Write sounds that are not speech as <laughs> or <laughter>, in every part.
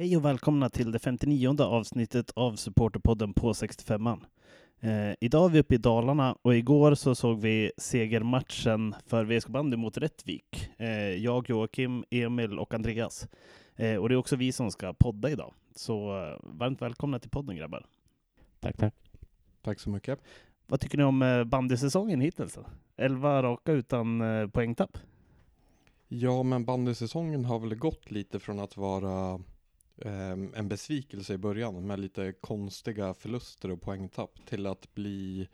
Hej och välkomna till det 59 avsnittet av Supporterpodden på 65an. Eh, idag är vi uppe i Dalarna och igår så såg vi segermatchen för VSK bandy mot Rättvik. Eh, jag, Joakim, Emil och Andreas. Eh, och det är också vi som ska podda idag. Så eh, varmt välkomna till podden grabbar. Tack, tack. Tack så mycket. Vad tycker ni om eh, bandysäsongen hittills? Då? Elva raka utan eh, poängtapp. Ja, men bandysäsongen har väl gått lite från att vara Ehm, en besvikelse i början med lite konstiga förluster och poängtapp till att bli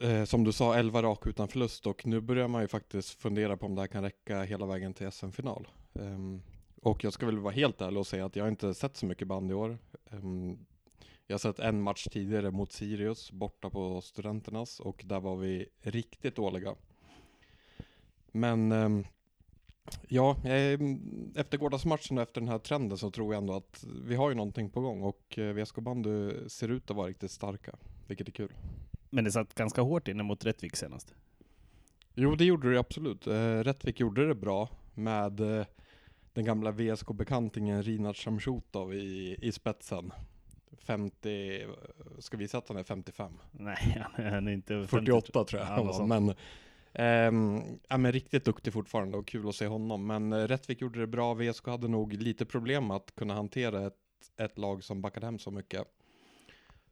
eh, som du sa, 11 raka utan förlust och nu börjar man ju faktiskt fundera på om det här kan räcka hela vägen till SM-final. Ehm, och jag ska väl vara helt ärlig och säga att jag har inte sett så mycket band i år. Ehm, jag har sett en match tidigare mot Sirius borta på Studenternas och där var vi riktigt dåliga. Men ja, efter gårdagsmatchen och efter den här trenden så tror jag ändå att vi har ju någonting på gång och eh, VSK bandy ser ut att vara riktigt starka, vilket är kul. Men det satt ganska hårt inne mot Rättvik senast. Jo, det gjorde det absolut. Eh, Rättvik gjorde det bra med eh, den gamla VSK-bekantingen Rinat Shamshutov i, i spetsen. 50, ska vi säga att han är 55? Nej, han är inte 48 tror jag han var, men Um, ja, men riktigt duktig fortfarande och kul att se honom. Men Rättvik gjorde det bra. VSK hade nog lite problem med att kunna hantera ett, ett lag som backade hem så mycket.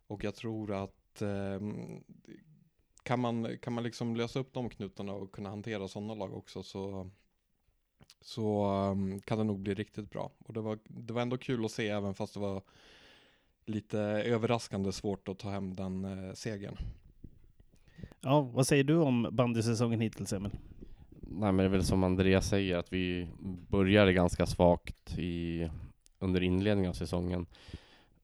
Och jag tror att um, kan, man, kan man liksom lösa upp de knutarna och kunna hantera sådana lag också så, så um, kan det nog bli riktigt bra. Och det var, det var ändå kul att se även fast det var lite överraskande svårt att ta hem den uh, segern. Ja, vad säger du om bandysäsongen hittills, Emil? Nej, men det är väl som Andreas säger, att vi började ganska svagt i, under inledningen av säsongen.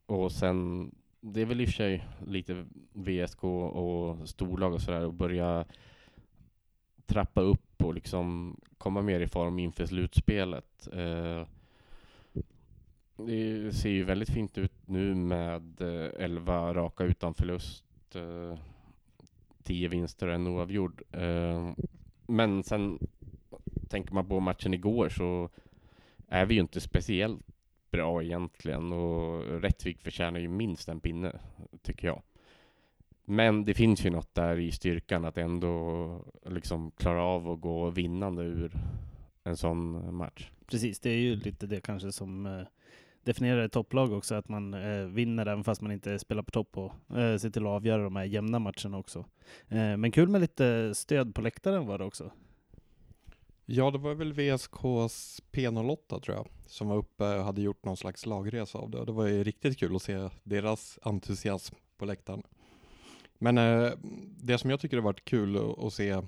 Och sen, det är väl i och för sig lite VSK och storlag och sådär, och börja trappa upp och liksom komma mer i form inför slutspelet. Eh, det ser ju väldigt fint ut nu med eh, 11 raka utan förlust. Eh, tio vinster och en oavgjord. Ehm, men sen tänker man på matchen igår så är vi ju inte speciellt bra egentligen och Rättvik förtjänar ju minst en pinne, tycker jag. Men det finns ju något där i styrkan att ändå liksom klara av att gå vinnande ur en sån match. Precis, det är ju lite det kanske som eh, definierar ett topplag också, att man eh, vinner även fast man inte spelar på topp och eh, ser till att avgöra de här jämna matcherna också. Eh, men kul med lite stöd på läktaren var det också. Ja, det var väl VSKs P08 tror jag, som var uppe och hade gjort någon slags lagresa av det. Det var ju riktigt kul att se deras entusiasm på läktaren. Men eh, det som jag tycker har varit kul att se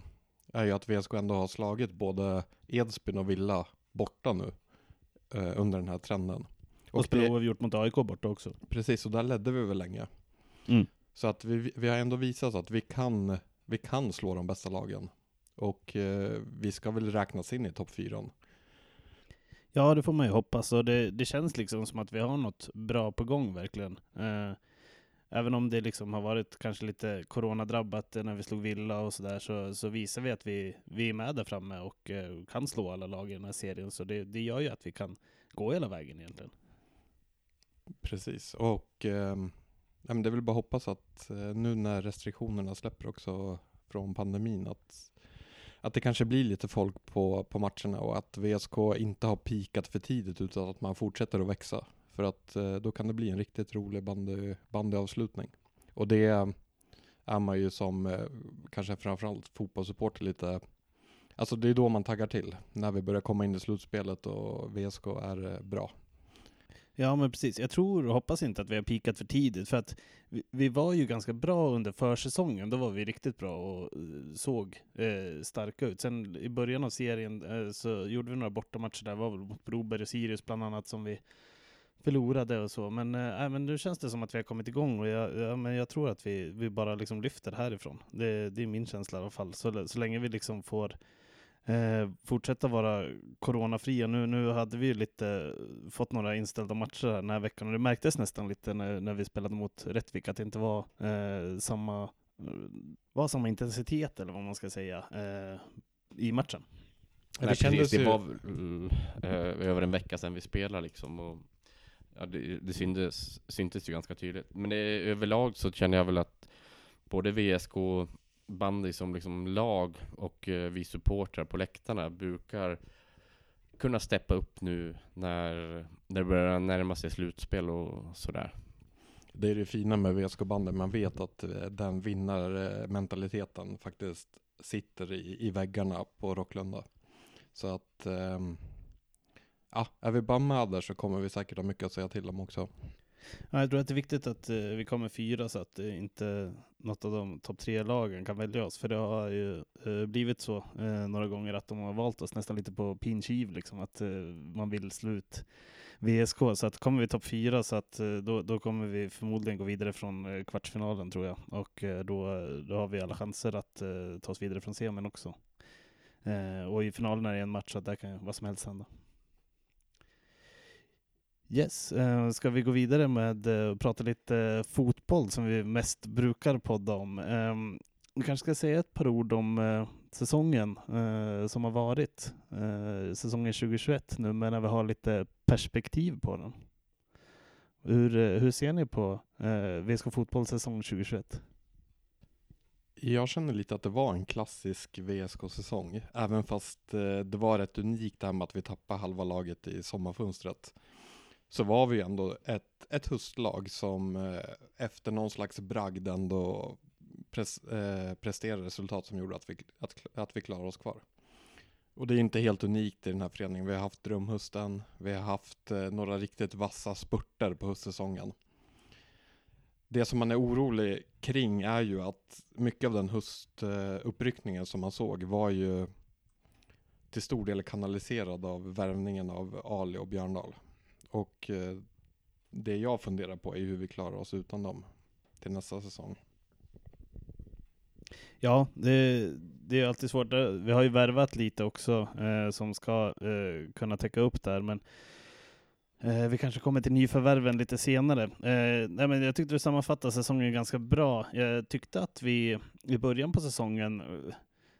är ju att VSK ändå har slagit både Edsbyn och Villa borta nu eh, under den här trenden. Och, spelade oavgjort mot AIK borta också. Precis, och där ledde vi väl länge. Mm. Så att vi, vi har ändå visat att vi kan, vi kan slå de bästa lagen. Och eh, vi ska väl räknas in i topp fyran. Ja, det får man ju hoppas. Och det, det känns liksom som att vi har något bra på gång verkligen. Eh, även om det liksom har varit kanske lite coronadrabbat när vi slog Villa och sådär, så, så visar vi att vi, vi är med där framme och eh, kan slå alla lag i den här serien. Så det, det gör ju att vi kan gå hela vägen egentligen. Precis, och eh, det är väl bara att hoppas att eh, nu när restriktionerna släpper också från pandemin att, att det kanske blir lite folk på, på matcherna och att VSK inte har pikat för tidigt utan att man fortsätter att växa. För att eh, då kan det bli en riktigt rolig bandy, bandyavslutning. Och det är man ju som eh, kanske framförallt fotbollssupporter lite Alltså det är då man taggar till, när vi börjar komma in i slutspelet och VSK är bra. Ja men precis, jag tror och hoppas inte att vi har pikat för tidigt, för att vi, vi var ju ganska bra under försäsongen, då var vi riktigt bra och eh, såg eh, starka ut. Sen i början av serien eh, så gjorde vi några bortamatcher där, var väl mot Broberg och Sirius bland annat som vi förlorade och så. Men, äh, men nu känns det som att vi har kommit igång och jag, ja, men jag tror att vi, vi bara liksom lyfter härifrån. Det, det är min känsla i alla fall. Så, så länge vi liksom får eh, fortsätta vara coronafria. Nu, nu hade vi lite fått några inställda matcher den här veckan och det märktes nästan lite när, när vi spelade mot Rättvik att det inte var eh, samma, eh, var samma intensitet eller vad man ska säga eh, i matchen. det Nej, kändes precis, det ju- var väl, eh, över en vecka sedan vi spelade liksom. Och, ja, det det syntes, syntes ju ganska tydligt. Men det, överlag så känner jag väl att både VSK bandy som liksom lag och eh, vi supportrar på läktarna brukar kunna steppa upp nu när, det börjar närma sig slutspel och sådär. Det är det fina med VSK-bandet, man vet att eh, den vinnarmentaliteten faktiskt sitter i, i väggarna på Rocklunda. Så att, ähm, ja, är vi bara med där så kommer vi säkert ha mycket att säga till om också. Ja, jag tror att det är viktigt att eh, vi kommer fyra så att eh, inte något av de topp tre-lagen kan välja oss. För det har ju eh, blivit så eh, några gånger att de har valt oss nästan lite på pinkiv, liksom att eh, man vill slå ut VSK. Så att kommer vi topp fyra så att eh, då, då kommer vi förmodligen gå vidare från kvartsfinalen tror jag. Och då, då har vi alla chanser att ta oss vidare från semin också. Och i finalen är det en match så att där kan ju vad som helst hända. Yes, uh, ska vi gå vidare med eh, uh, att prata lite eh, fotboll som vi mest brukar podda om. Eh, vi kanske ska säga ett par ord om uh, säsongen som har varit. Säsongen 2021 nu, men när vi har lite perspektiv på den. Hur, hur ser ni på VSK Fotboll säsong 2021? Jag känner lite att det var en klassisk VSK-säsong, även fast det var rätt unikt det här med att vi tappade halva laget i sommarfönstret. Så var vi ändå ett, ett höstlag som eh, efter någon slags bragd ändå pres, eh, presterade resultat som gjorde att vi, att, att vi klarade oss kvar. Och det är inte helt unikt i den här föreningen. Vi har haft drömhösten, vi har haft eh, några riktigt vassa spurter på höstsäsongen. Det som man är orolig kring är ju att mycket av den höstuppryckningen som man såg var ju till stor del kanaliserad av värvningen av Ali och Björndal. Och eh, det jag funderar på är hur vi klarar oss utan dem till nästa säsong. Ja, det, det är alltid svårt. Vi har ju värvat lite också eh, som ska eh, kunna täcka upp där, men eh, vi kanske kommer till nyförvärven lite senare. Eh, nej, men jag tyckte du sammanfattade säsongen ganska bra. Jag tyckte att vi i början på säsongen eh,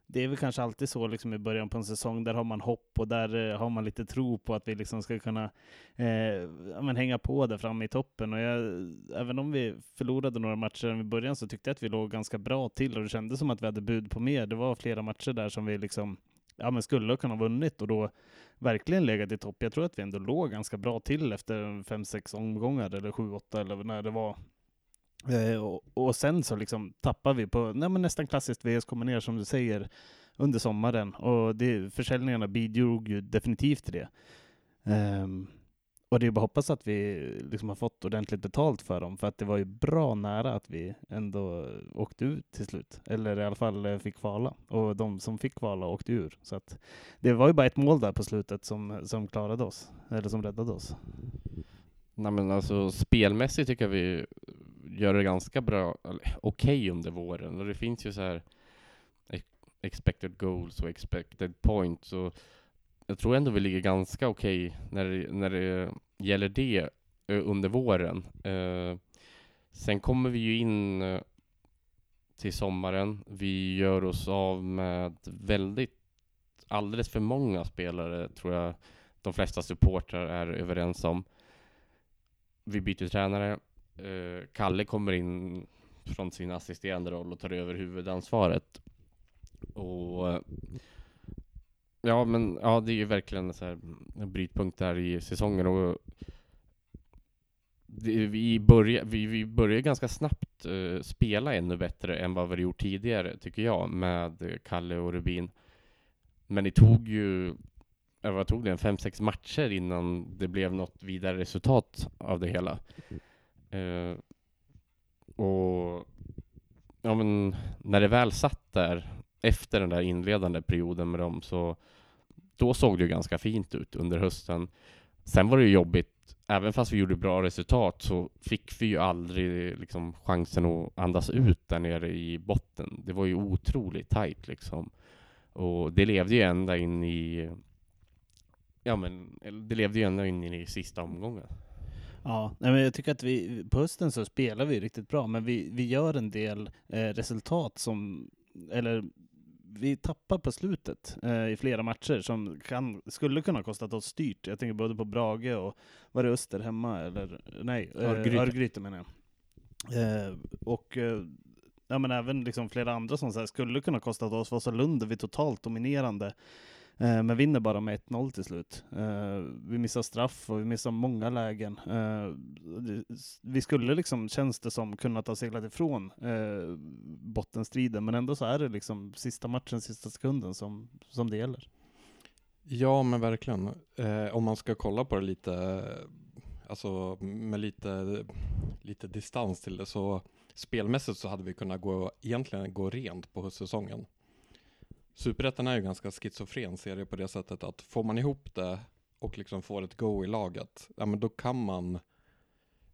det är väl kanske alltid så liksom i början på en säsong, där har man hopp och där eh, har man lite tro på att vi liksom ska kunna eh, men hänga på där framme i toppen. Och jag, även om vi förlorade några matcher i början så tyckte jag att vi låg ganska bra till och det kändes som att vi hade bud på mer. Det var flera matcher där som vi liksom ja, men skulle ha kunnat vunnit och då verkligen legat i topp. Jag tror att vi ändå låg ganska bra till efter fem, sex omgångar eller sju, åtta eller när det var. Eh, och, och sen så liksom tappar vi på nej, men nästan klassiskt VS kommer ner som du säger under sommaren och det, försäljningarna bidrog ju definitivt till det. Ehm, och det är bara att hoppas att vi liksom har fått ordentligt betalt för dem, för att det var ju bra nära att vi ändå åkte ut till slut. Eller i alla fall eh, fick kvala. Och de som fick kvala åkte ur. Så att det var ju bara ett mål där på slutet som, som klarade oss, eller som räddade oss. Nej men alltså spelmässigt tycker jag vi gör det ganska bra, okej okej under våren. Och det finns ju så här expected goals och expected points. Och jag tror ändå vi ligger ganska okej när, det- när det gäller det eh, under våren. Eh, sen kommer vi ju in eh, till sommaren. Vi gör oss av med väldigt, alldeles för många spelare tror jag de flesta supportrar är överens om. Vi byter tränare. Eh, Kalle kommer in från sin assisterande roll och tar över huvudansvaret. Och eh, ja, men ja, det är ju verkligen så här en brytpunkt där i säsongen och det, vi, börjar, vi, vi börjar ganska snabbt eh, spela ännu bättre än vad vi gjort tidigare, tycker jag, med Kalle och Rubin. Men det tog ju, eh, vad tog det, en fem, sex matcher innan det blev något vidare resultat av det hela. Eh, och ja, men när det väl satt där efter den där inledande perioden med dem så då såg det ju ganska fint ut under hösten. Sen var det ju jobbigt, även fast vi gjorde bra resultat så fick vi ju aldrig liksom chansen att andas ut där nere i botten. Det var ju otroligt tajt liksom. Och det levde ju ända in i Ja men det levde ju ända in i sista omgången. Ja, men jag tycker att vi på hösten så spelar vi riktigt bra, men vi, vi gör en del eh, resultat som, eller vi tappar på slutet eh, i flera matcher som kan, skulle kunna kostat oss styrt. Jag tänker både på Brage och, var det Öster hemma? Eller, nej, eh, Örgryte. Örgryte menar jag. Eh, och eh, ja, men även liksom flera andra som så här, skulle kunna kostat oss. Vasalund är vi totalt dominerande. Eh, men vinner bara med 1-0 till slut. Eh, vi missar straff och vi missar många lägen. Eh, det- vi skulle liksom, känns det som, kunna ta seglat ifrån eh, bottenstriden, men ändå så är det liksom sista matchen, sista sekunden som, som det gäller. Ja, men verkligen. Eh, om man ska kolla på det lite, alltså med lite, lite distans till det, så spelmässigt så hade vi kunnat gå, egentligen gå rent på höstsäsongen. Superettan är ju ganska schizofren serie på det sättet att får man ihop det och liksom får ett go i laget, ja men då kan man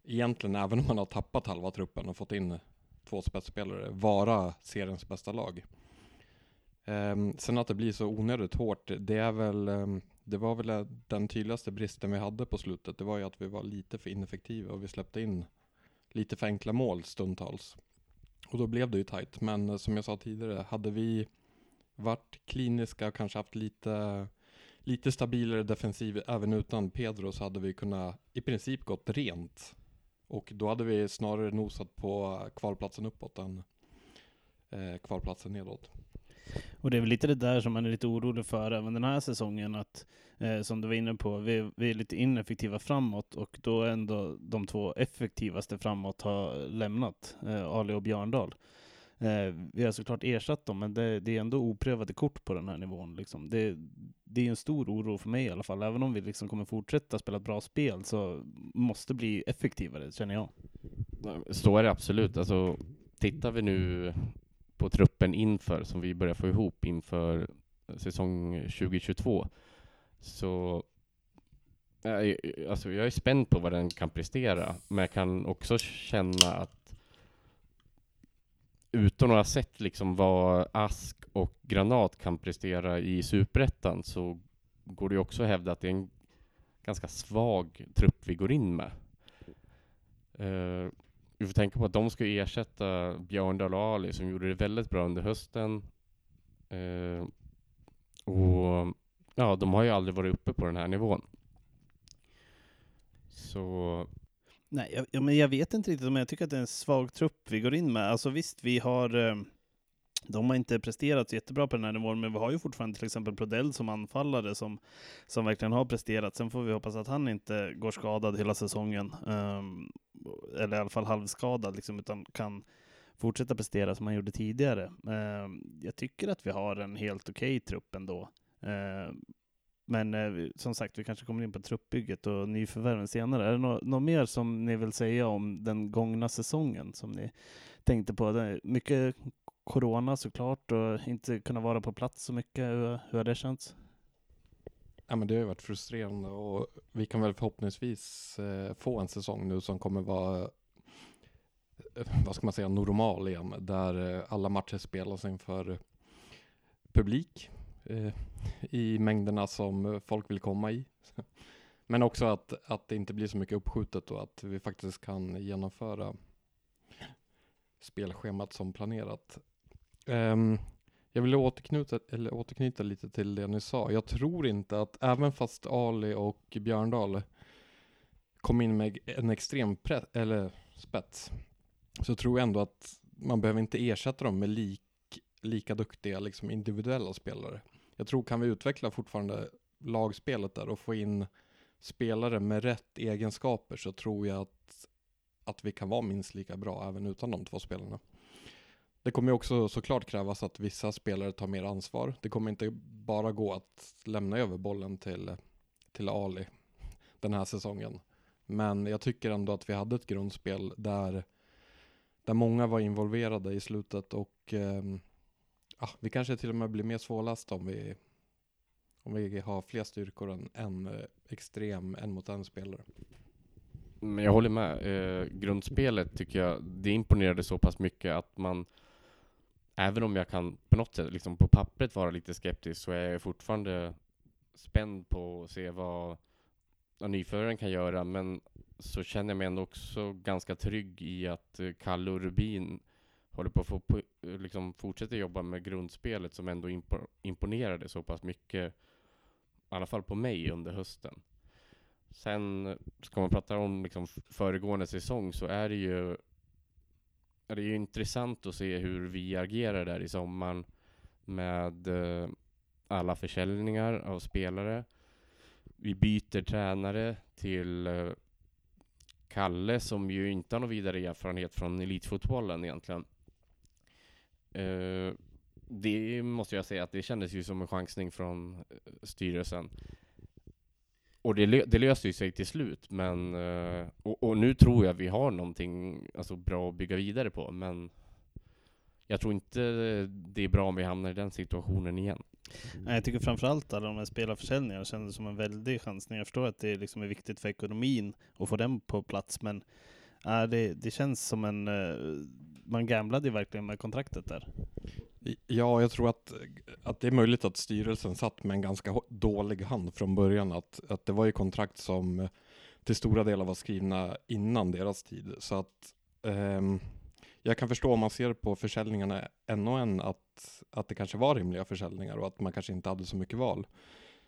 egentligen, även om man har tappat halva truppen och fått in två spetsspelare, vara seriens bästa lag. Um, sen att det blir så onödigt hårt, det är väl, um, det var väl den tydligaste bristen vi hade på slutet. Det var ju att vi var lite för ineffektiva och vi släppte in lite för enkla mål stundtals. Och då blev det ju tajt. Men eh, som jag sa tidigare, hade vi varit kliniska och kanske haft lite, lite stabilare defensiv även utan Pedro så hade vi kunnat i princip gått rent. Och då hade vi snarare nosat på kvalplatsen uppåt än eh, kvalplatsen nedåt. Och det är väl lite det där som man är lite orolig för även den här säsongen, att eh, som du var inne på, vi, vi är lite ineffektiva framåt och då ändå de två effektivaste framåt har lämnat, eh, Ali och Björndal. Eh, vi har såklart ersatt dem, men det, det är ändå oprövade kort på den här nivån. Liksom. Det, det är en stor oro för mig i alla fall. Även om vi liksom kommer fortsätta spela ett bra spel så måste bli effektivare, känner jag. Så är det absolut. Alltså, tittar vi nu på truppen inför, som vi börjar få ihop inför säsong 2022, så alltså jag är spänd på vad den kan prestera, men jag kan också känna att utan att ha sett liksom vad Ask och Granat kan prestera i Superettan så går det ju också att hävda att det är en ganska svag trupp vi går in med. Eh, vi får tänka på att de ska ju ersätta Björndal och Ali som gjorde det väldigt bra under hösten. Uh, och ja, de har ju aldrig varit uppe på den här nivån. Så Nej, jag, ja, men jag vet inte riktigt, men jag tycker att det är en svag trupp vi går in med. Alltså visst, vi har eh, de har inte presterat så jättebra på den här nivån, men vi har ju fortfarande till exempel Prodell som anfallare som, som verkligen har presterat. Sen får vi hoppas att han inte går skadad hela säsongen, um, eller i alla fall halvskadad, liksom, utan kan fortsätta prestera som han gjorde tidigare. Um, jag tycker att vi har en helt okej trupp ändå. Ehm, men eh, som sagt, vi kanske kommer in på truppbygget och nyförvärven senare. Är det något, något mer som ni vill säga om den gångna säsongen som ni tänkte på? Det är mycket corona såklart och inte kunna vara på plats så mycket. Hur, hur har det känts? Ja men det har ju varit frustrerande och vi kan väl förhoppningsvis eh, få en säsong nu som kommer vara, eh, vad ska man säga, normal igen. Där eh, alla matcher spelas inför publik eh, i mängderna som folk vill komma i. <laughs> Men också att, att det inte blir så mycket uppskjutet och att vi faktiskt kan genomföra spelschemat som planerat. Um, jag vill återknyta, eller återknyta lite till det ni sa. Jag tror inte att, även fast Ali och Björndal kom in med en extrem press, eller spets, så tror jag ändå att man behöver inte ersätta dem med lik, lika duktiga liksom individuella spelare. Jag tror kan vi utveckla fortfarande lagspelet där och få in spelare med rätt egenskaper så tror jag att, att vi kan vara minst lika bra även utan de två spelarna. Det kommer ju också såklart krävas att vissa spelare tar mer ansvar. Det kommer inte bara gå att lämna över bollen till, till Ali den här säsongen. Men jag tycker ändå att vi hade ett grundspel där, där många var involverade i slutet och eh, ja, vi kanske till och med blir mer svårlast om vi, om vi har fler styrkor än en eh, extrem en mot en spelare. Men jag håller med. Eh, grundspelet tycker jag, det imponerade så pass mycket att man, även om jag kan på något sätt, liksom på pappret vara lite skeptisk, så är jag fortfarande spänd på att se vad, vad nyföraren kan göra. Men så känner jag mig ändå också ganska trygg i att eh, Kalle och Rubin håller på att få, liksom fortsätta jobba med grundspelet som ändå imponerade så pass mycket, i alla fall på mig under hösten. Sen ska man prata om liksom föregående säsong så är det ju är det ju intressant att se hur vi agerar där i sommaren med eh, alla försäljningar av spelare. Vi byter tränare till eh, Kalle som ju inte har någon vidare erfarenhet från elitfotbollen egentligen. Eh, det måste jag säga att det kändes ju som en chansning från eh, styrelsen. Och det, det löste ju sig till slut, men eh, och, och, nu tror jag vi har någonting alltså, bra att bygga vidare på, men jag tror inte det är bra om vi hamnar i den situationen igen. Nej, jag tycker framförallt alla de här spelarförsäljningarna kändes som en väldig chansning. Jag förstår att det liksom är viktigt för ekonomin att få den på plats, men äh, det, det känns som en... Man gamblade ju verkligen med kontraktet där. Ja, jag tror att, att det är möjligt att styrelsen satt med en ganska dålig hand från början. Att, att det var ju kontrakt som eh, till stora delar var skrivna innan deras tid. Så att um, jag kan förstå om man ser på försäljningarna en och en att, att det kanske var rimliga försäljningar och att man kanske inte hade så mycket val.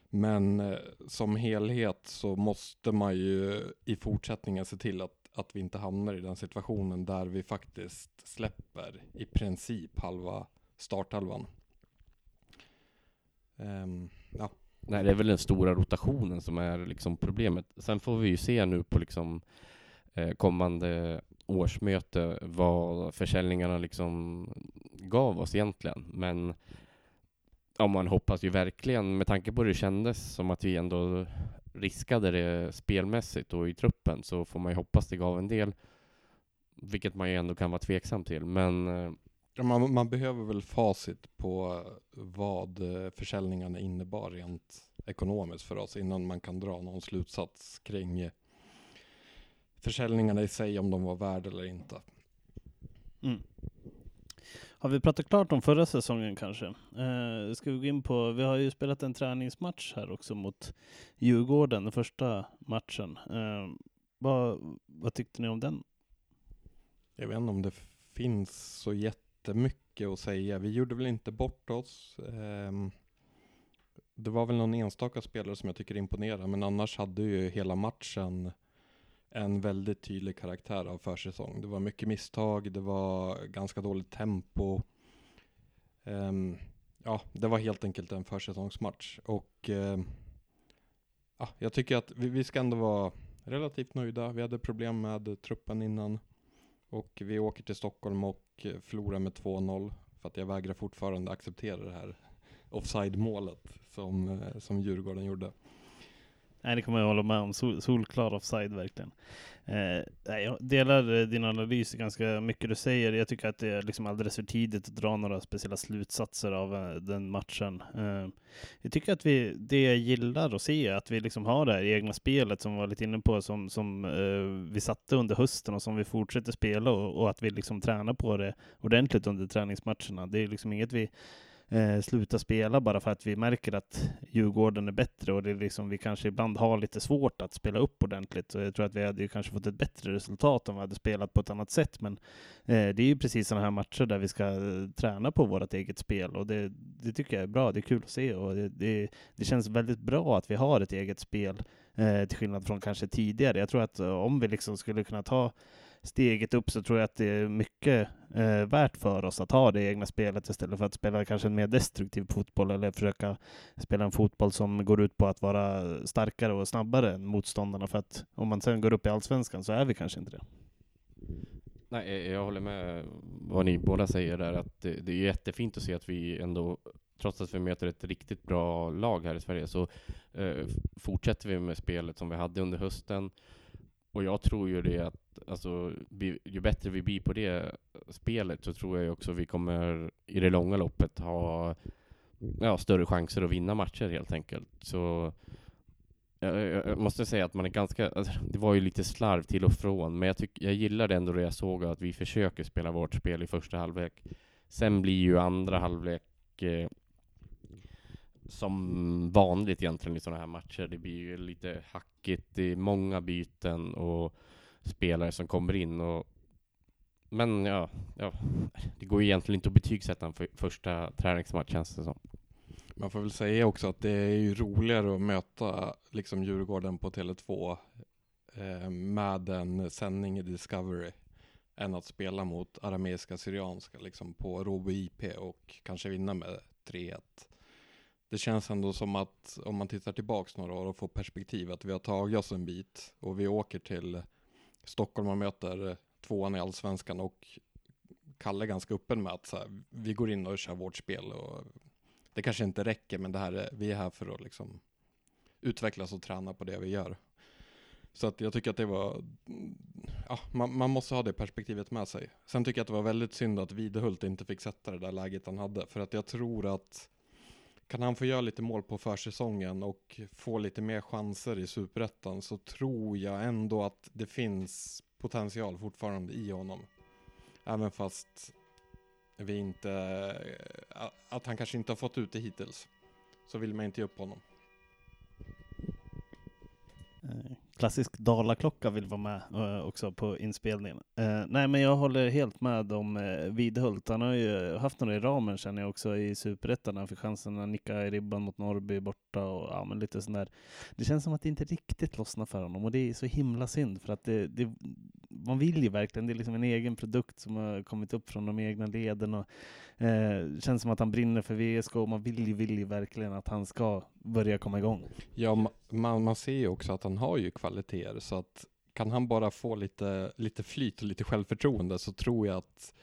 Men eh, som helhet så måste man ju i fortsättningen se till att, att vi inte hamnar i den situationen där vi faktiskt släpper i princip halva starthalvan. Um, ja. Nej, det är väl den stora rotationen som är liksom problemet. Sen får vi ju se nu på liksom eh, kommande årsmöte vad försäljningarna liksom gav oss egentligen. Men ja, man hoppas ju verkligen, med tanke på hur det kändes som att vi ändå riskade det spelmässigt och i truppen, så får man ju hoppas det gav en del. Vilket man ju ändå kan vara tveksam till. Men eh, Ja, man, man, behöver väl facit på vad eh, försäljningarna innebar rent ekonomiskt för oss innan man kan dra någon slutsats kring försäljningarna i sig, om de var värda eller inte. Mm. Har vi pratat klart om förra säsongen kanske? Eh, ska vi gå in på, vi har ju spelat en träningsmatch här också mot Djurgården, den första matchen. Eh, vad, vad tyckte ni om den? Jag vet inte om det finns så jättemycket att säga. Vi gjorde väl inte bort oss. Eh, det var väl någon enstaka spelare som jag tycker imponerar, men annars hade ju hela matchen en väldigt tydlig karaktär av försäsong. Det var mycket misstag, det var ganska dåligt tempo. Um, ja, det var helt enkelt en försäsongsmatch. Och uh, ja, jag tycker att vi, vi ska ändå vara relativt nöjda. Vi hade problem med truppen innan. Och vi åker till Stockholm och förlorar med 2-0. För att jag vägrar fortfarande acceptera det här offside-målet som, eh, som Djurgården gjorde. Nej, det kommer jag hålla med om. Sol, solklar offside verkligen. Eh, jag delar eh, din analys ganska mycket du säger. Jag tycker att det är liksom alldeles för tidigt att dra några speciella slutsatser av eh, den matchen. Eh, jag tycker att vi, det jag gillar att se är att vi liksom har det här egna spelet som vi var lite inne på, som, som eh, vi satte under hösten och som vi fortsätter spela och, och, att vi liksom tränar på det ordentligt under träningsmatcherna. Det är liksom inget vi eh, sluta spela bara för att vi märker att Djurgården är bättre och det är liksom, vi kanske ibland har lite svårt att spela upp ordentligt. Så jag tror att vi hade ju kanske fått ett bättre resultat om vi hade spelat på ett annat sätt. Men eh, det är ju precis sådana här matcher där vi ska eh, träna på vårt eget spel och det, det tycker jag är bra. Det är kul att se och det, det, det känns väldigt bra att vi har ett eget spel eh, till skillnad från kanske tidigare. Jag tror att eh, om vi liksom skulle kunna ta steget upp så tror jag att det är mycket eh, värt för oss att ha det egna spelet istället för att spela kanske en mer destruktiv fotboll eller försöka spela en fotboll som går ut på att vara starkare och snabbare än motståndarna. För att om man sen går upp i allsvenskan så är vi kanske inte det. Nej, jag håller med vad ni båda säger där, att det, det är jättefint att se att vi ändå trots att vi möter ett riktigt bra lag här i Sverige så eh, fortsätter vi med spelet som vi hade under hösten. Och jag tror ju det att alltså, ju bättre vi blir på det spelet så tror jag också vi kommer i det långa loppet ha ja, större chanser att vinna matcher helt enkelt. Så jag, jag måste säga att man är ganska, alltså, det var ju lite slarv till och från, men jag, tyck, jag gillade ändå det jag såg att vi försöker spela vårt spel i första halvlek. Sen blir ju andra halvlek eh, som vanligt egentligen i sådana här matcher. Det blir ju lite hackigt, det är många byten och spelare som kommer in och men ja, ja, det går ju egentligen inte att betygsätta en för första träningsmatch känns det som. Man får väl säga också att det är ju roligare att möta liksom Djurgården på Tele2 eh, med en sändning i Discovery än att spela mot arameiska syrianska liksom på Robo IP och kanske vinna med 3-1. Det känns ändå som att om man tittar tillbaks några år och får perspektiv att vi har tagit oss en bit och vi åker till Stockholm möter eh, tvåan i allsvenskan och Kalle är ganska öppen med att så här, vi går in och kör vårt spel och det kanske inte räcker men det här är, vi är här för att liksom utvecklas och träna på det vi gör. Så att jag tycker att det var, ja, man, man, måste ha det perspektivet med sig. Sen tycker jag att det var väldigt synd att Videhult inte fick sätta det där läget han hade. För att jag tror att kan han få göra lite mål på försäsongen och få lite mer chanser i superettan så tror jag ändå att det finns potential fortfarande i honom. Även fast vi inte, eh, att han kanske inte har fått ut det hittills. Så vill man inte ge upp honom klassisk Dalaklocka vill vara med eh, också på inspelningen. Eh, nej, men jag håller helt med om eh, Vidhult. Han har ju haft några i ramen känner jag också i Superettan. Han fick chansen att nicka i ribban mot Norrby borta och ja, men lite sån där. Det känns som att det inte riktigt lossnar för honom och det är så himla synd för att det, det man vill ju verkligen, det är liksom en egen produkt som har kommit upp från de egna leden och eh, känns som att han brinner för VSK och man vill ju, vill ju verkligen att han ska börja komma igång. Ja, man, man ser ju också att han har ju kvalitet kvaliteter så att kan han bara få lite, lite flyt och lite självförtroende så tror jag att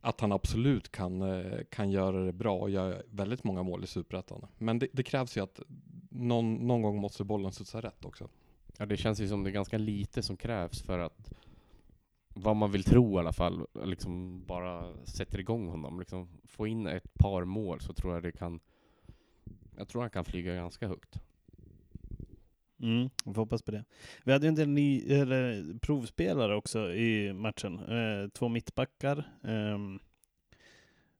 att han absolut kan, eh, kan göra det bra och göra väldigt många mål i Superettan. Men det, det, krävs ju att någon, någon gång måste bollen studsa rätt också. Ja, det känns ju som det är ganska lite som krävs för att vad man vill tro i alla fall, liksom bara sätter igång honom. Liksom få in ett par mål så tror jag det kan, jag tror han kan flyga ganska högt. Mm, vi får hoppas på det. Vi hade en del ny, eller, provspelare också i matchen. Eh, två mittbackar. Eh,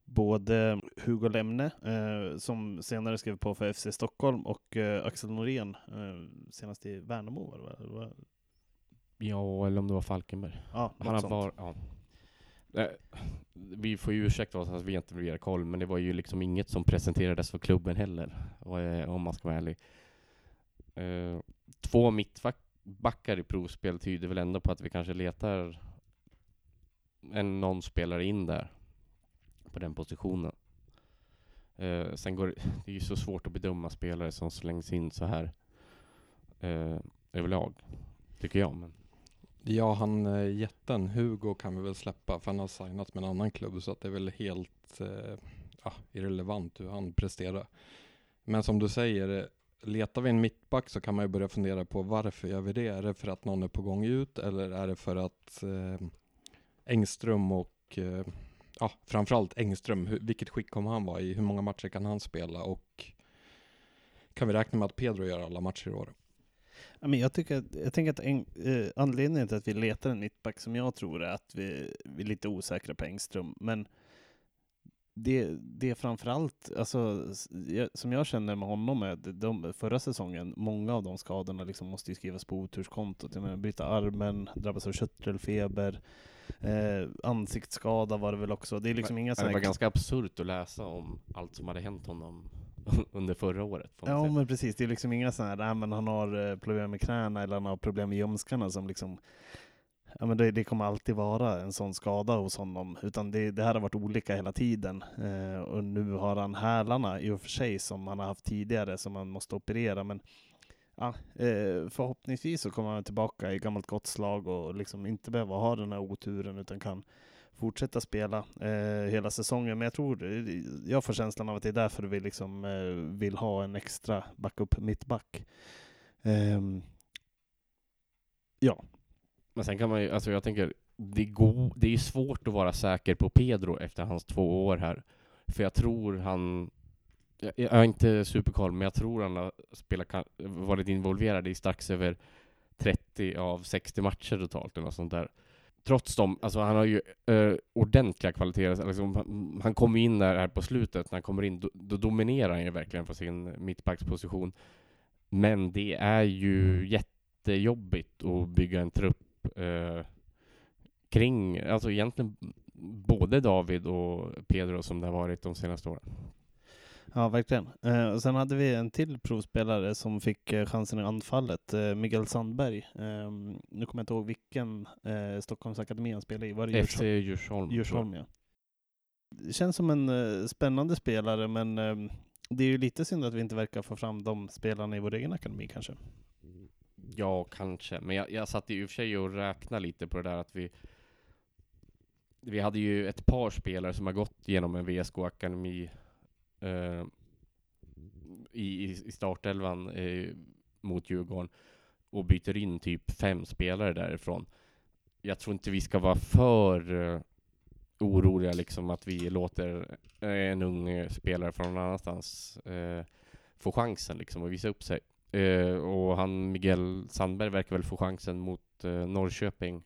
både Hugo Lemne, eh, som senare skrev på för FC Stockholm, och eh, Axel Norén, eh, senast i Värnamo. Var det, var, Ja, eller om det var Falkenberg. Ja, Han har var, ja. Eh, vi får ju ursäkta oss att vi inte blir koll, men det var ju liksom inget som presenterades för klubben heller, om man ska vara ärlig. Eh, två mittbackar i provspel tyder väl ändå på att vi kanske letar en, någon spelare in där, på den positionen. Uh, sen går det är ju så svårt att bedöma spelare som slängs in så här uh, överlag, tycker jag. Men Ja, han eh, jätten Hugo kan vi väl släppa för han har signat med en annan klubb så att det är väl helt eh, ja, irrelevant hur han presterar. Men som du säger, letar vi en mittback så kan man ju börja fundera på varför gör vi det? Är det för att någon är på gång ut eller är det för att eh, Engström och eh, ja, framförallt Engström, hur, vilket skick kommer han vara i? Hur många matcher kan han spela? Och kan vi räkna med att Pedro gör alla matcher i år? men jag, tycker att, jag tänker att en, eh, anledningen till att vi letar en mittback som jag tror är att vi, vi är lite osäkra på Engström. Men det, det är framförallt, alltså, som jag känner med honom, är de, förra säsongen, många av de skadorna liksom måste ju skrivas på oturskontot. Jag menar, bryta armen, drabbas av köttelfeber, eh, ansiktsskada var det väl också. Det är liksom inga Det var ganska absurt att läsa om allt som hade hänt honom <laughs> under förra året. ja, säga. men precis. Det är liksom inga sådana här, men han har eh, problem med knäna eller han har problem med ljumskarna som liksom Ja, men det, det, kommer alltid vara en sån skada hos honom, utan det, det här har varit olika hela tiden. Eh, och nu har han hälarna i och för sig som han har haft tidigare som han måste operera, men ja, eh, förhoppningsvis så kommer han tillbaka i gammalt gott slag och liksom inte behöva ha den här oturen utan kan fortsätta spela eh, hela säsongen. Men jag tror, eh, jag får känslan av att det är därför vi liksom eh, vill ha en extra backup mittback. Eh, ja. Men sen kan man ju, alltså jag tänker, det, går, det är svårt att vara säker på Pedro efter hans två år här. För jag tror han, jag, jag är inte superkoll, men jag tror han har spelat, varit involverad i strax över 30 av 60 matcher totalt eller något sånt där trots dem, alltså han har ju uh, ordentliga kvaliteter. Alltså, liksom, han, han kommer in där här på slutet, när han kommer in, då, då dominerar han ju verkligen på sin mittbacksposition. Men det är ju jättejobbigt att bygga en trupp uh, kring, alltså egentligen både David och Pedro som det har varit de senaste åren. Ja, verkligen. Eh, och sen hade vi en till provspelare som fick eh, chansen i anfallet, eh, Miguel Sandberg. Eh, nu kommer jag inte ihåg vilken eh, Stockholmsakademi han spelade i. Var det FC Djursholm. Djursholm, ja. Det känns som en eh, spännande spelare, men ehm, det är ju lite synd att vi inte verkar få fram de spelarna i vår egen akademi kanske. Ja, kanske. Men jag, jag satt i och för sig och räknade lite på det där att vi vi hade ju ett par spelare som har gått genom en VSK-akademi eh, i, i startelvan eh, mot Djurgården och byter in typ fem spelare därifrån. Jag tror inte vi ska vara för eh, oroliga liksom att vi låter eh, en ung spelare från någon annanstans eh, få chansen liksom och visa upp sig. Eh, och han Miguel Sandberg verkar väl få chansen mot eh, Norrköping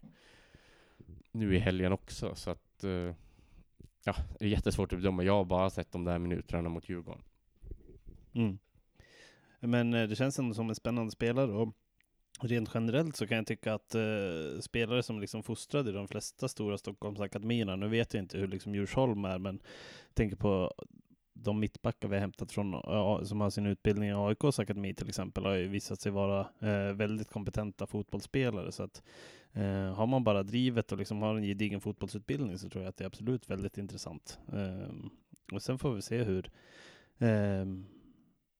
nu i helgen också så att eh, ja, det är jättesvårt att bedöma. Jag har bara sett de där minuterna mot Djurgården. Mm. Men eh, det känns ändå som en spännande spelare och rent generellt så kan jag tycka att eh, spelare som liksom fostrade i de flesta stora Stockholmsakademierna, nu vet jag inte hur liksom Djursholm är, men tänker på de mittbackar vi har hämtat från, som har sin utbildning i AIKs akademi till exempel, har ju visat sig vara eh, väldigt kompetenta fotbollsspelare. Så att eh, har man bara drivet och liksom har en gedigen fotbollsutbildning så tror jag att det är absolut väldigt intressant. Eh, och sen får vi se hur, eh,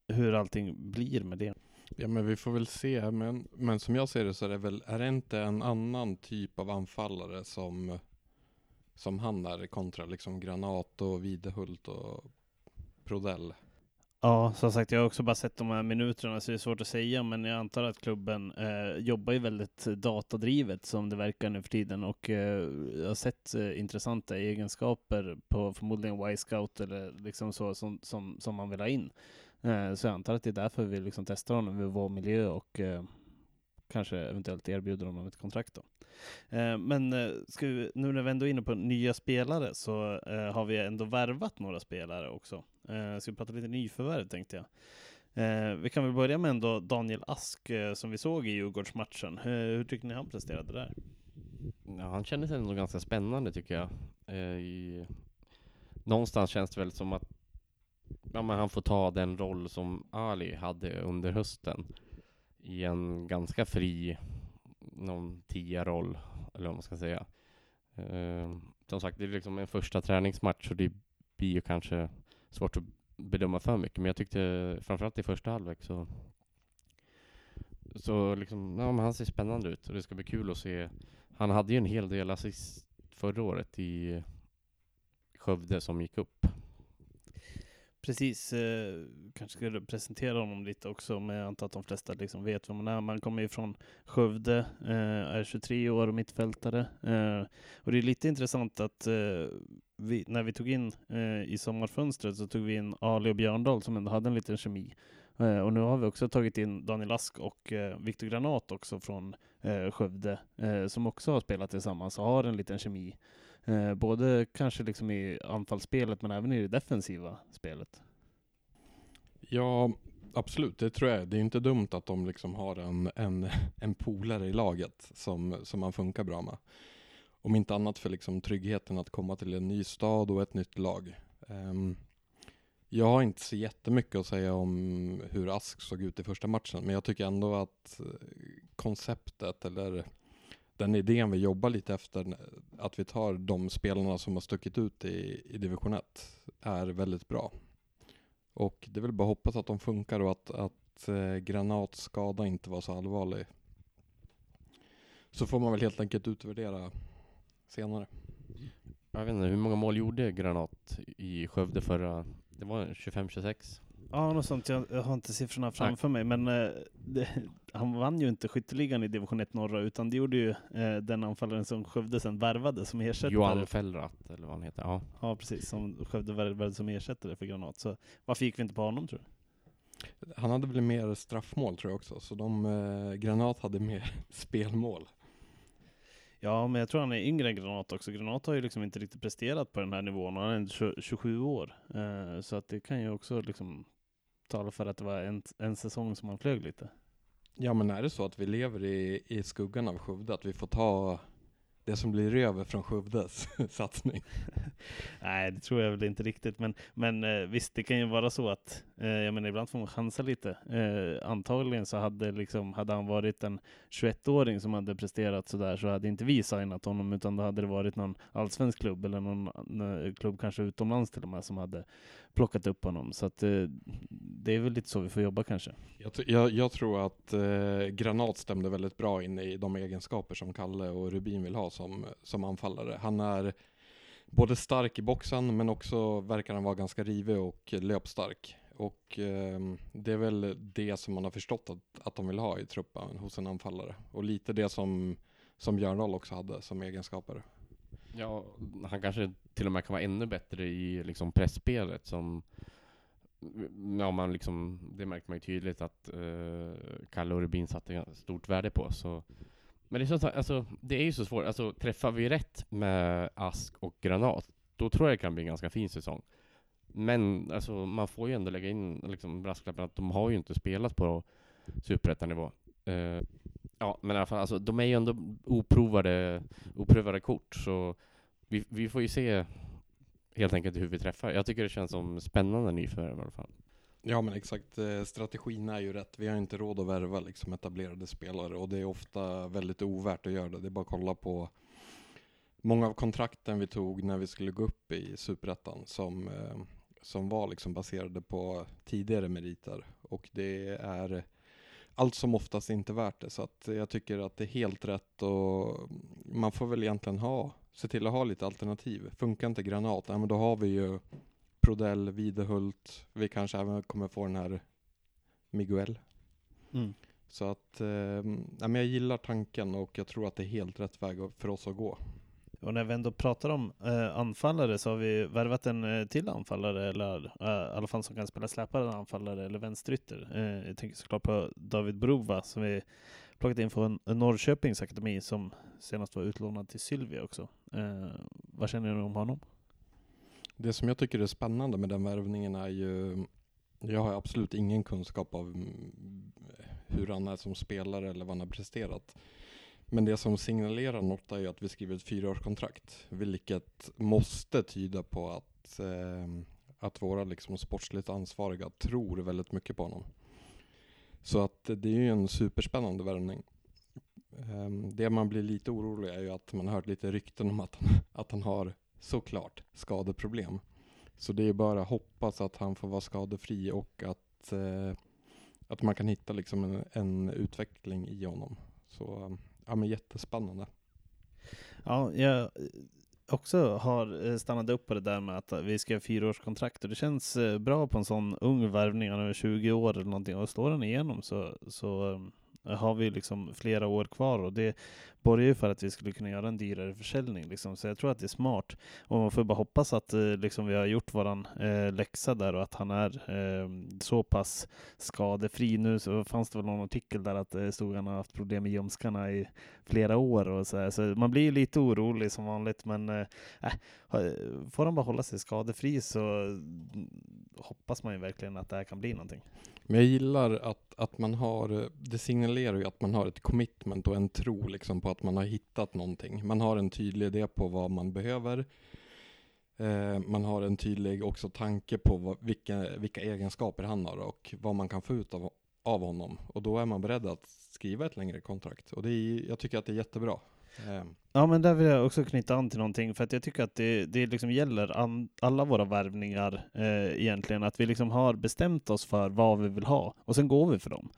hur allting blir med det. Ja men vi får väl se, men, men som jag ser det så är det väl, är det inte en annan typ av anfallare som, som han är kontra liksom Granat och Videhult och Prodell? Ja, som sagt, jag har också bara sett de här minuterna, så det är svårt att säga, men jag antar att klubben eh, jobbar ju väldigt datadrivet som det verkar nu för tiden och eh, jag har sett eh, intressanta egenskaper på förmodligen Y-scout eller liksom så som, som, som man vill ha in. Eh, så jag antar att det är därför vi liksom testar honom i vår miljö och eh, kanske eventuellt erbjuder honom ett kontrakt då. Eh, men eh, ska vi, nu när vi ändå är inne på nya spelare så eh, har vi ändå värvat några spelare också. Eh, ska vi prata lite nyförvärv tänkte jag. Eh, vi kan väl börja med ändå Daniel Ask eh, som vi såg i Djurgårdsmatchen. Hur tycker ni han presterade där? Ja, han kändes ändå ganska spännande tycker jag. Eh, i, någonstans känns det väl som att ja, men han får ta den roll som Ali hade under hösten i en ganska fri någon tia-roll, eller vad man ska säga. Eh, som sagt, det är liksom en första träningsmatch och det blir ju kanske svårt att bedöma för mycket, men jag tyckte framförallt i första halvlek så så liksom, ja, men han ser spännande ut och det ska bli kul att se. Han hade ju en hel del assist förra året i Skövde som gick upp. Precis, eh, kanske skulle presentera honom lite också, men jag antar att de flesta liksom vet vem man är. Man kommer ju från Skövde, eh, är 23 år och mittfältare. Eh, och det är lite intressant att eh, vi, när vi tog in eh, i sommarfönstret så tog vi in Ali och Björndal som ändå hade en liten kemi. Eh, och nu har vi också tagit in Daniel Ask och eh, Viktor Granat också från eh, Skövde, eh, som också har spelat tillsammans och har en liten kemi. Eh, både kanske liksom i anfallsspelet men även i det defensiva spelet. Ja, absolut, det tror jag. Det är inte dumt att de liksom har en, en, en polare i laget som, som man funkar bra med. Om inte annat för liksom tryggheten att komma till en ny stad och ett nytt lag. Um, jag har inte så jättemycket att säga om hur Ask såg ut i första matchen, men jag tycker ändå att eh, konceptet eller den idén vi jobbar lite efter, att vi tar de spelarna som har stuckit ut i, i division 1, är väldigt bra. Och det är väl bara att hoppas att de funkar och att, att eh, granatskada inte var så allvarlig. Så får man väl helt enkelt utvärdera senare. Jag vet inte, hur många mål gjorde Granat i Skövde förra? Det var 25-26? Ja, något sånt. Jag, jag har inte siffrorna framför mig, men eh, det, <laughs> han vann ju inte skytteligan i division 1 norra, utan det gjorde ju eh, den anfallaren som Skövde sen värvade som ersättare. Johan Fellrath, eller vad han heter. Ja. Ja, precis. Som Skövde värvade som ersättare för Granat. Så varför gick vi inte på honom tror du? Han hade väl mer straffmål tror jag också, så de, eh, Granat hade mer <laughs> spelmål. Ja, men jag tror han är yngre än Granat också. Granat har ju liksom inte riktigt presterat på den här nivån och han är ändå 20 27 år. Eh, så att det kan ju också liksom tala för att det var en, en säsong som han flög lite. Ja men är det så att vi lever i, i skuggan av Skövde, att vi får ta det som blir över från Skövdes <laughs> satsning. <laughs> Nej, det tror jag väl inte riktigt. Men, men eh, visst, det kan ju vara så att, eh, jag menar ibland får man chansa lite. Eh, antagligen så hade, liksom, hade han varit en 21-åring som hade presterat sådär så hade inte vi signat honom utan då hade det varit någon allsvensk klubb eller någon, någon klubb kanske utomlands till och med som hade plockat upp honom. Så att, eh, det är väl lite så vi får jobba kanske. Jag, jag, jag tror att eh, Granat stämde väldigt bra in i de egenskaper som Kalle och Rubin vill ha som, som anfallare. Han är både stark i boxen men också verkar han vara ganska rivig och löpstark. Och eh, det är väl det som man har förstått att, att de vill ha i truppen hos en anfallare. Och lite det som, som Björndal också hade som egenskaper. Ja, han kanske till och med kan vara ännu bättre i liksom pressspelet som Ja, man liksom, det märkte man ju tydligt att uh, Kalle och Rubin satte stort värde på. Så. Men det är, så, alltså, det är ju så svårt. Alltså, träffar vi rätt med Ask och Granat, då tror jag det kan bli en ganska fin säsong. Men alltså, man får ju ändå lägga in liksom, brasklappen att de har ju inte spelat på superettanivå. Uh, Ja, men i alla fall, alltså, de är ju ändå oprovade, oprovade kort, så vi, vi får ju se helt enkelt hur vi träffar. Jag tycker det känns som spännande nyförvärv i alla fall. Ja men exakt, eh, strategin är ju rätt. Vi har inte råd att värva liksom etablerade spelare och det är ofta väldigt ovärt att göra det. Det är bara att kolla på många av kontrakten vi tog när vi skulle gå upp i Superettan som, eh, som var liksom baserade på tidigare meriter. Och det är allt som oftast inte värt det. Så att jag tycker att det är helt rätt och man får väl egentligen ha, se till att ha lite alternativ. Funkar inte Granat, ja, men då har vi ju Prodell, Videhult, vi kanske även kommer få den här Miguel. Mm. Så att, eh, ja, men jag gillar tanken och jag tror att det är helt rätt väg för oss att gå. Och när vi ändå pratar om eh, anfallare så har vi värvat en eh, till anfallare, eller eh, i alla fall som kan spela släpare anfallare eller vänsterytter. Eh, jag tänker såklart på David Brova som vi plockat in från Norrköpings akademi som senast var utlånad till Sylvia också. Eh, vad känner du om honom? Det som jag tycker är spännande med den värvningen är ju jag har absolut ingen kunskap av mm, hur han är som spelare eller vad han har presterat. Men det som signalerar något är ju att vi skriver ett fyraårskontrakt, vilket måste tyda på att, eh, att våra liksom sportsligt ansvariga tror väldigt mycket på honom. Så att det är ju en superspännande värvning. Eh, det man blir lite orolig är ju att man har hört lite rykten om att, att han har såklart skadeproblem. Så det är bara att hoppas att han får vara skadefri och att, eh, att man kan hitta liksom en, en utveckling i honom. Så ehm, ja, men jättespännande. Ja, jag också har eh, stannat upp på det där med att vi ska ha fyraårskontrakt och det känns eh, bra på en sån ung värvning, han är 20 år eller någonting och slår han igenom så, så eh, har vi liksom flera år kvar och det borgar ju för att vi skulle kunna göra en dyrare försäljning. Liksom. Så jag tror att det är smart. Och man får bara hoppas att eh, liksom, vi har gjort våran eh, läxa där och att han är eh, så pass skadefri. Nu så fanns det väl någon artikel där att det eh, stod att han har haft problem med ljumskarna i flera år och så, här. så man blir lite orolig som vanligt. Men eh, äh, får han bara hålla sig skadefri så mm, hoppas man ju verkligen att det här kan bli någonting. Men jag gillar att, att man har, eh, det signalerar ju att man har ett commitment och en tro liksom på att man har hittat någonting. Man har en tydlig idé på vad man behöver. Eh, man har en tydlig också tanke på vad, vilka, vilka egenskaper han har och vad man kan få ut av, av honom. Och då är man beredd att skriva ett längre kontrakt. Och det är, jag tycker att det är jättebra. Eh. Ja, men där vill jag också knyta an till någonting, för att jag tycker att det, det liksom gäller an, alla våra värvningar eh, egentligen, att vi liksom har bestämt oss för vad vi vill ha, och sen går vi för dem.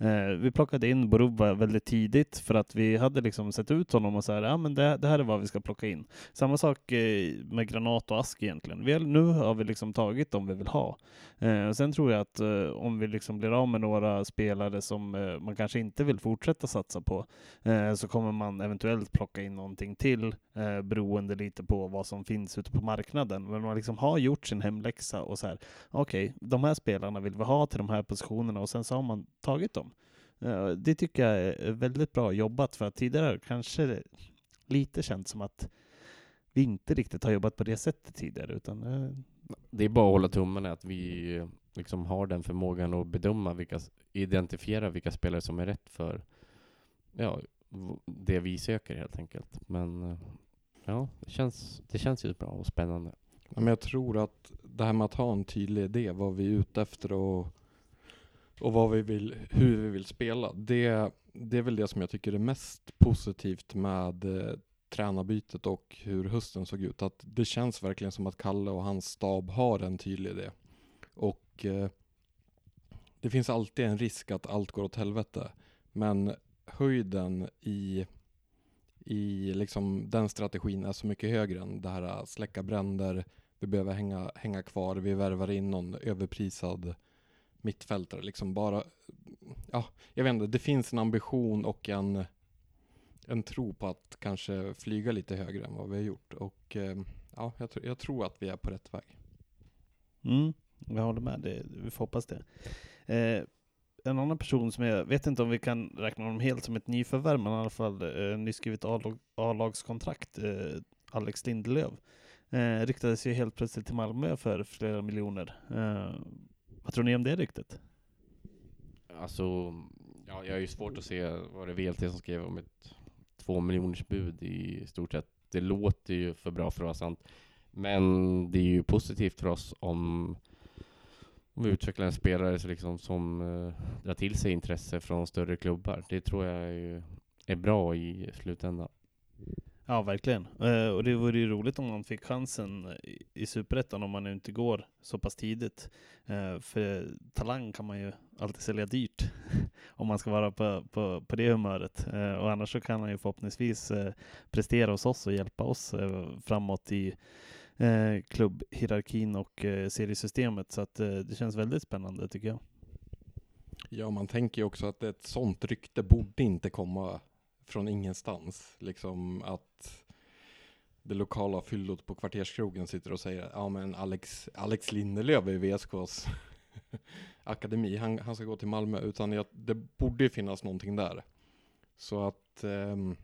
Eh, vi plockade in Boruba väldigt tidigt för att vi hade liksom sett ut honom och så här, ja men det, det här är vad vi ska plocka in. Samma sak eh, med Granat och Ask egentligen. Vi, nu har vi liksom tagit dem vi vill ha. Eh, sen tror jag att eh, om vi liksom blir av med några spelare som eh, man kanske inte vill fortsätta satsa på, eh, så kommer man eventuellt plocka in någonting till, eh, beroende lite på vad som finns ute på marknaden. Men man liksom har gjort sin hemläxa och så här, okej, okay, de här spelarna vill vi ha till de här positionerna och sen så har man tagit dem. Det tycker jag är väldigt bra jobbat för att tidigare kanske lite känt som att vi inte riktigt har jobbat på det sättet tidigare utan eh, det är bara att hålla tummarna att vi liksom har den förmågan att bedöma vilka, identifiera vilka spelare som är rätt för, ja, det vi söker helt enkelt. Men eh, ja, det känns, det känns ju bra och spännande. Ja, men jag tror att det här med att ha en tydlig idé, vad vi är ute efter och, och vad vi vill, hur vi vill spela. Det, det är väl det som jag tycker är mest positivt med eh, tränarbytet och hur hösten såg ut. Att det känns verkligen som att Kalle och hans stab har en tydlig idé. Och eh, det finns alltid en risk att allt går åt helvete. Men höjden i i liksom den strategin är så mycket högre än det här att släcka bränder, vi behöver hänga, hänga kvar, vi värvar in någon överprisad mittfältare. Liksom bara, ja, jag vet inte, det finns en ambition och en, en tro på att kanske flyga lite högre än vad vi har gjort. Och eh, ja, jag, tr- jag tror att vi är på rätt väg. Mm, jag håller med. Det, vi får hoppas det. Eh, en annan person som jag vet inte om vi kan räkna honom helt som ett nyförvärv, men i alla fall eh, nyskrivet A-lag- A-lagskontrakt, eh, Alex Lindelöf, eh, riktades ju helt plötsligt till Malmö för flera miljoner. Eh, vad tror ni om det ryktet? Alltså, ja, jag har ju svårt att se vad det är VLT som skrev om ett två miljoners bud i stort sett. Det låter ju för bra för att vara sant. Men det är ju positivt för oss om, om vi utvecklar en spelare så liksom som eh, drar till sig intresse från större klubbar. Det tror jag är, är bra i slutändan. Ja, verkligen. Eh, och det vore ju roligt om man fick chansen eh, i, i Superettan om man nu inte går så pass tidigt. Eh, för talang kan man ju alltid sälja dyrt <laughs> om man ska vara på, på, på det humöret. Eh, och annars så kan han ju förhoppningsvis eh, prestera hos oss och hjälpa oss eh, framåt i eh, klubbhierarkin och eh, seriesystemet. Så att eh, det känns väldigt spännande tycker jag. Ja, man tänker ju också att ett sånt rykte borde inte komma från ingenstans. Liksom att det lokala fyllot på kvarterskrogen sitter och säger ja men Alex, Alex Lindelöf är VSKs <laughs> akademi, han, han ska gå till Malmö. Utan jag, det borde ju finnas någonting där. Så att ehm,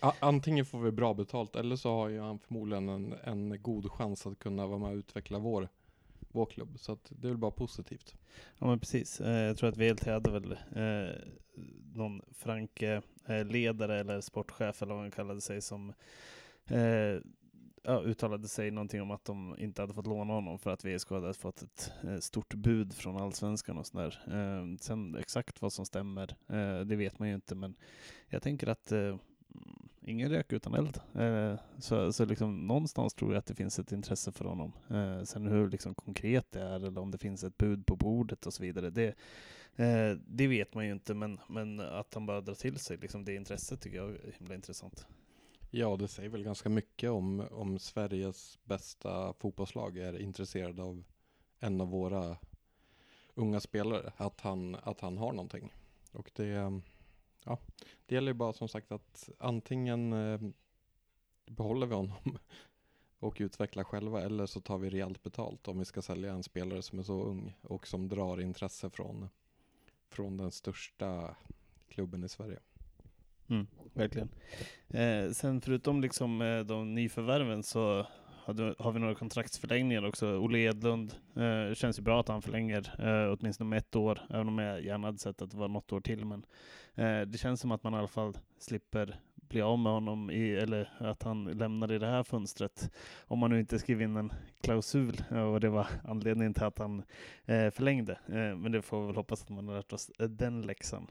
antingen får vi bra betalt eller så har ju han förmodligen en, en god chans att kunna vara med och utveckla vår, vår klubb. Så att det är väl bara positivt. Ja men precis. Eh, jag tror att VLT hade väl eh, någon Franke eh, ledare eller sportchef eller vad han kallade sig som eh, ja, uttalade sig någonting om att de inte hade fått låna honom för att VSK hade fått ett eh, stort bud från allsvenskan och sådär. Eh, sen exakt vad som stämmer, eh, det vet man ju inte men jag tänker att eh, mm, ingen rök utan eld. Eh, så så liksom, någonstans tror jag att det finns ett intresse för honom. Eh, sen hur liksom, konkret det är eller om det finns ett bud på bordet och så vidare. Det, eh, det vet man ju inte, men, men att han bara drar till sig liksom, det intresset tycker jag är himla intressant. Ja, det säger väl ganska mycket om, om Sveriges bästa fotbollslag är intresserad av en av våra unga spelare, att han, att han har någonting. Och det, ja, det gäller ju bara som sagt att antingen eh, behåller vi honom <laughs> och utvecklar själva eller så tar vi rejält betalt om vi ska sälja en spelare som är så ung och som drar intresse från, från den största klubben i Sverige. Mm, verkligen. Eh, sen förutom liksom, eh, de nyförvärven så hade, har vi några kontraktsförlängningar också. Olle Edlund, eh, känns ju bra att han förlänger eh, åtminstone med ett år, även om jag gärna hade sett att det var något år till. Men eh, det känns som att man i alla fall slipper bli av med honom, i, eller att han lämnar i det här fönstret. Om man nu inte skriver in en klausul, eh, och det var anledningen till att han eh, förlängde. Eh, men det får vi väl hoppas att man har lärt oss eh, den läxan.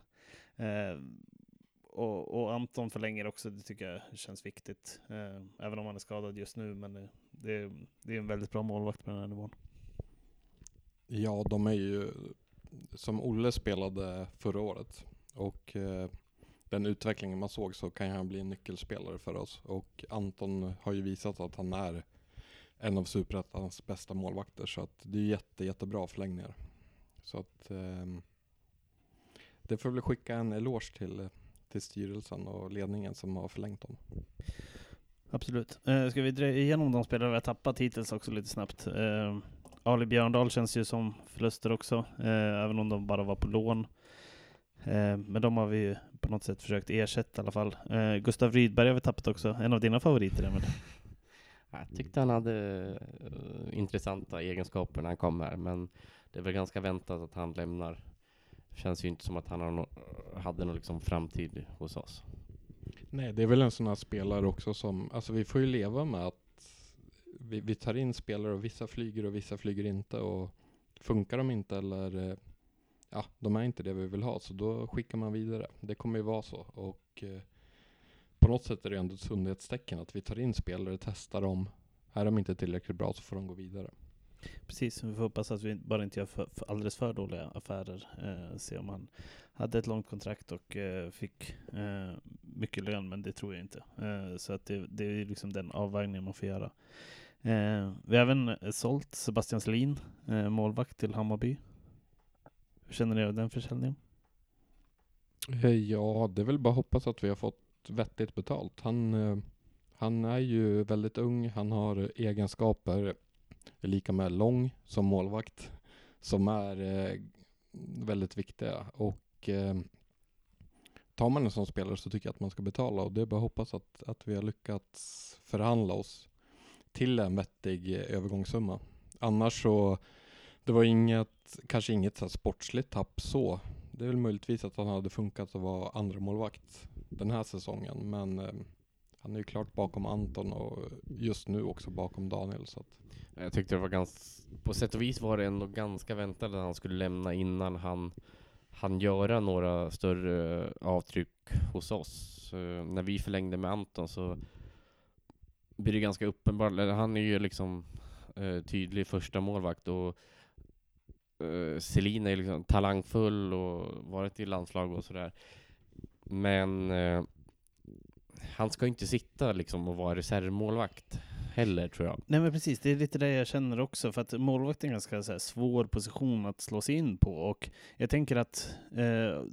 Och, och Anton förlänger också, det tycker jag känns viktigt. Eh, även om han är skadad just nu, men eh, det, det, det är en väldigt bra målvakt på den här nivån. Ja, de är ju som Olle spelade förra året och eh, den utvecklingen man såg så kan han bli en nyckelspelare för oss. Och Anton har ju visat att han är en av Superettans bästa målvakter så att det är jätte, jättebra förlängningar. Så att eh, det får väl skicka en eloge till, till styrelsen och ledningen som har förlängt dem. Absolut. Eh, ska vi dra igenom de spelare vi har tappat hittills också lite snabbt? Eh, Ali Björndal känns ju som förluster också, eh, även om de bara var på lån. Eh, men de har vi ju på något sätt försökt ersätta i alla fall. Eh, Gustav Rydberg har vi tappat också, en av dina favoriter Emil. <laughs> Jag tyckte han hade eh, intressanta egenskaper när han kom här, men det är väl ganska väntat att han lämnar känns ju inte som att han har no hade någon liksom framtid hos oss. Nej, det är väl en sån här spelare också som, alltså vi får ju leva med att vi, vi tar in spelare och vissa flyger och vissa flyger inte och funkar de inte eller ja, de är inte det vi vill ha så då skickar man vidare. Det kommer ju vara så och eh, på något sätt är det ändå ett sundhetstecken att vi tar in spelare, testar dem. Är de inte tillräckligt bra så får de gå vidare. Precis, vi får hoppas att vi bara inte gör för, för alldeles för dåliga affärer. Eh, se om han hade ett långt kontrakt och eh, fick eh, mycket lön, men det tror jag inte. Eh, så att det, det är liksom den avvägningen man får göra. Eh, vi har även eh, sålt Sebastian Selin, eh, målvakt till Hammarby. Hur känner ni av den försäljningen? Eh, ja, det är väl bara att hoppas att vi har fått vettigt betalt. Han, han är ju väldigt ung, han har egenskaper är lika med lång som målvakt som är eh, väldigt viktiga. Och eh, tar man en sån spelare så tycker jag att man ska betala och det är bara att hoppas att, att vi har lyckats förhandla oss till en vettig eh, övergångssumma. Annars så, det var inget, kanske inget så sportsligt tapp så. Det är väl möjligtvis att han hade funkat att vara andra målvakt den här säsongen, men eh, han är ju klart bakom Anton och just nu också bakom Daniel. Så att. Jag tyckte det var ganska, på sätt och vis var det ändå ganska väntat att han skulle lämna innan han han göra några större avtryck hos oss. Eh, när vi förlängde med Anton så blir det ganska uppenbart, han är ju liksom eh, tydlig första målvakt och eh, uh, Selina är liksom talangfull och varit i landslag och sådär. Men eh, han ska inte sitta liksom och vara reservmålvakt heller tror jag. Nej men precis, det är lite det jag känner också. För att målvakt är en ganska så här, svår position att slå sig in på. Och jag tänker att, eh,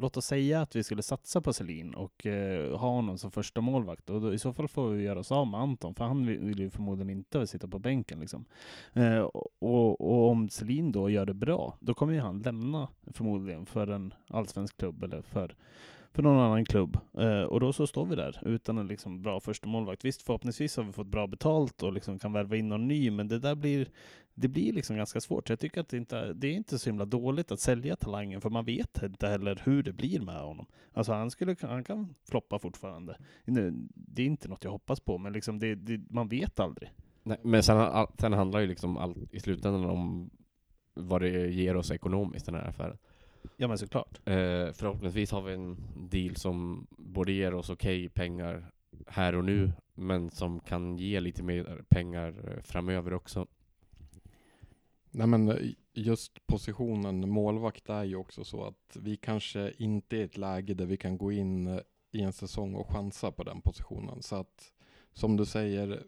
låt oss säga att vi skulle satsa på Selin och eh, ha honom som första målvakt. Och då, i så fall får vi göra oss av med Anton, för han vill, vill ju förmodligen inte sitta på bänken. Liksom. Eh, och, och, om Selin då gör det bra, då kommer ju han lämna förmodligen för en allsvensk klubb eller för för någon annan klubb. Eh, och då så står vi där utan en liksom bra första målvakt. Visst, förhoppningsvis har vi fått bra betalt och liksom kan värva in någon ny, men det där blir, det blir liksom ganska svårt. Jag tycker att det inte det är inte så himla dåligt att sälja talangen, för man vet inte heller hur det blir med honom. Alltså han, skulle, han kan floppa fortfarande. Nu, det är inte något jag hoppas på, men liksom det, det, man vet aldrig. Nej, men sen, sen handlar ju liksom allt i slutändan om vad det ger oss ekonomiskt, den här affären. Ja men såklart. Eh, förhoppningsvis har vi en deal som både ger oss okej okay pengar här och nu, men som kan ge lite mer pengar eh, framöver också. Nej men eh, just positionen målvakt är ju också så att vi kanske inte är i ett läge där vi kan gå in eh, i en säsong och chansa på den positionen. Så att som du säger,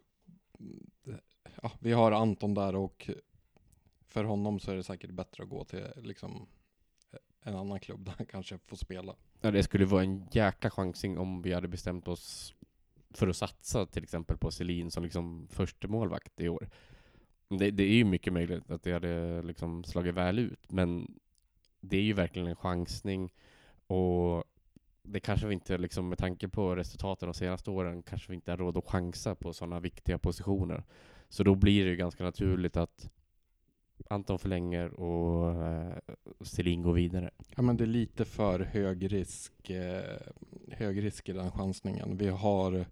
ja, vi har Anton där och för honom så är det säkert bättre att gå till liksom en annan klubb där han kanske får spela. Ja, det skulle vara en jäkla chansning om vi hade bestämt oss för att satsa till exempel på Selin som liksom första målvakt i år. Det, det, är ju mycket möjligt att det hade liksom slagit väl ut, men det är ju verkligen en chansning och det kanske vi inte, liksom med tanke på resultaten de senaste åren, kanske vi inte har råd att chansa på sådana viktiga positioner. Så då blir det ju ganska naturligt att Anton förlänger och eh, Selin går vidare. Ja men det är lite för hög risk, eh, hög risk i den chansningen. Vi har,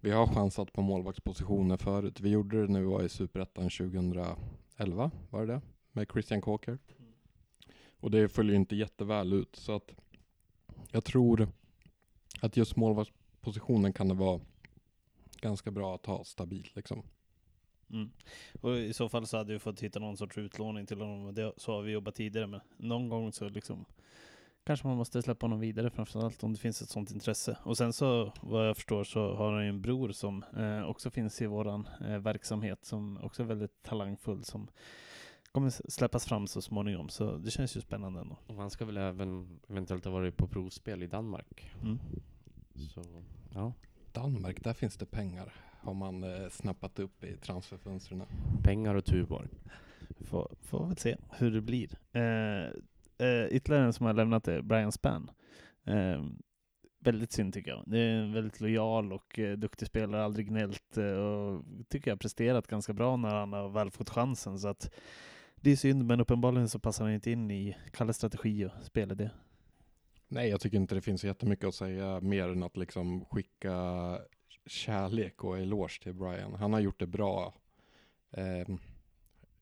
vi har chansat på målvaktspositioner förut. Vi gjorde det när vi var i Superettan 2011, var det det? Med Christian Kåker. Och det följer inte jätteväl ut så att jag tror att just målvaktspositionen kan det vara ganska bra att ha stabilt liksom. Mm. Och i så fall så hade vi fått hitta någon sorts utlåning till honom. Det, så har vi jobbat tidigare med. Någon gång så liksom kanske man måste släppa honom vidare framförallt om det finns ett sånt intresse. Och sen så vad jag förstår så har han ju en bror som eh, också finns i våran eh, verksamhet som också är väldigt talangfull som kommer släppas fram så småningom. Så det känns ju spännande ändå. Och han ska väl även eventuellt ha varit på provspel i Danmark. Mm. Så, ja. Danmark, där finns det pengar har man eh, snappat upp i transferfönstren. Pengar och Tuborg. Får, får väl se hur det blir. Eh, eh, ytterligare en som har lämnat är Brian Spann. Eh, väldigt synd tycker jag. Det är en väldigt lojal och eh, duktig spelare, aldrig gnällt eh, och tycker jag presterat ganska bra när han har väl fått chansen. Så att det är synd, men uppenbarligen så passar han inte in i Kalles strategi och spelidé. Nej, jag tycker inte det finns jättemycket att säga mer än att liksom skicka kärlek och eloge till Brian. Han har gjort det bra. Eh,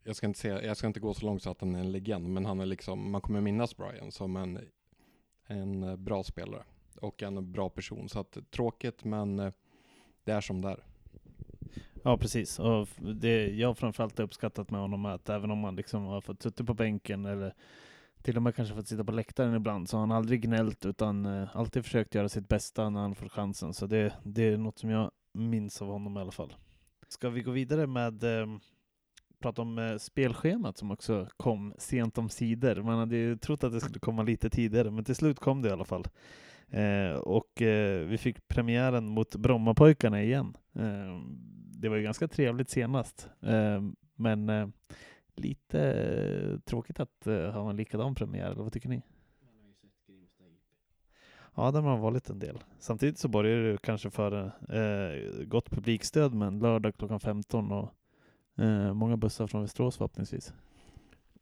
jag, ska inte säga, jag ska inte gå så långt så att han är en legend, men han är liksom, man kommer minnas Brian som en, en eh, bra spelare och en bra person. Så att tråkigt, men eh, det är som det är. Ja precis, och det jag framförallt har uppskattat med honom är att även om han liksom har fått sitta på bänken eller till och med kanske fått sitta på läktaren ibland så har han aldrig gnällt utan eh, alltid försökt göra sitt bästa när han får chansen. Så det, det är något som jag minns av honom i alla fall. Ska vi gå vidare med eh, prata om eh, spelschemat som också kom sent om sidor. Man hade ju trott att det skulle komma lite tidigare men till slut kom det i alla fall. Eh, och eh, vi fick premiären mot Brommapojkarna igen. Eh, det var ju ganska trevligt senast, eh, men eh, lite eh, tråkigt att eh, ha en likadan premiär, eller vad tycker ni? Ja, där har man varit en del. Samtidigt så börjar det kanske för eh, gott publikstöd, men lördag klockan 15 och eh, många bussar från Västerås förhoppningsvis.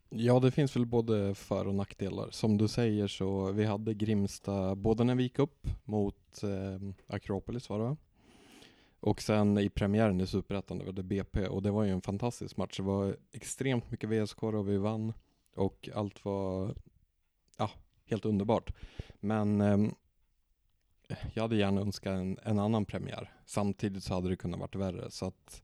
Ja, det finns väl både för och nackdelar. Som du säger så vi hade Grimsta både när vi gick upp mot eh, Akropolis var det va? Och sen i premiären i Superettan, det var det BP och det var ju en fantastisk match. Det var extremt mycket VSK och vi vann och allt var ja, helt underbart. Men eh, jag hade gärna önskat en, en, annan premiär. Samtidigt så hade det kunnat varit värre. Så att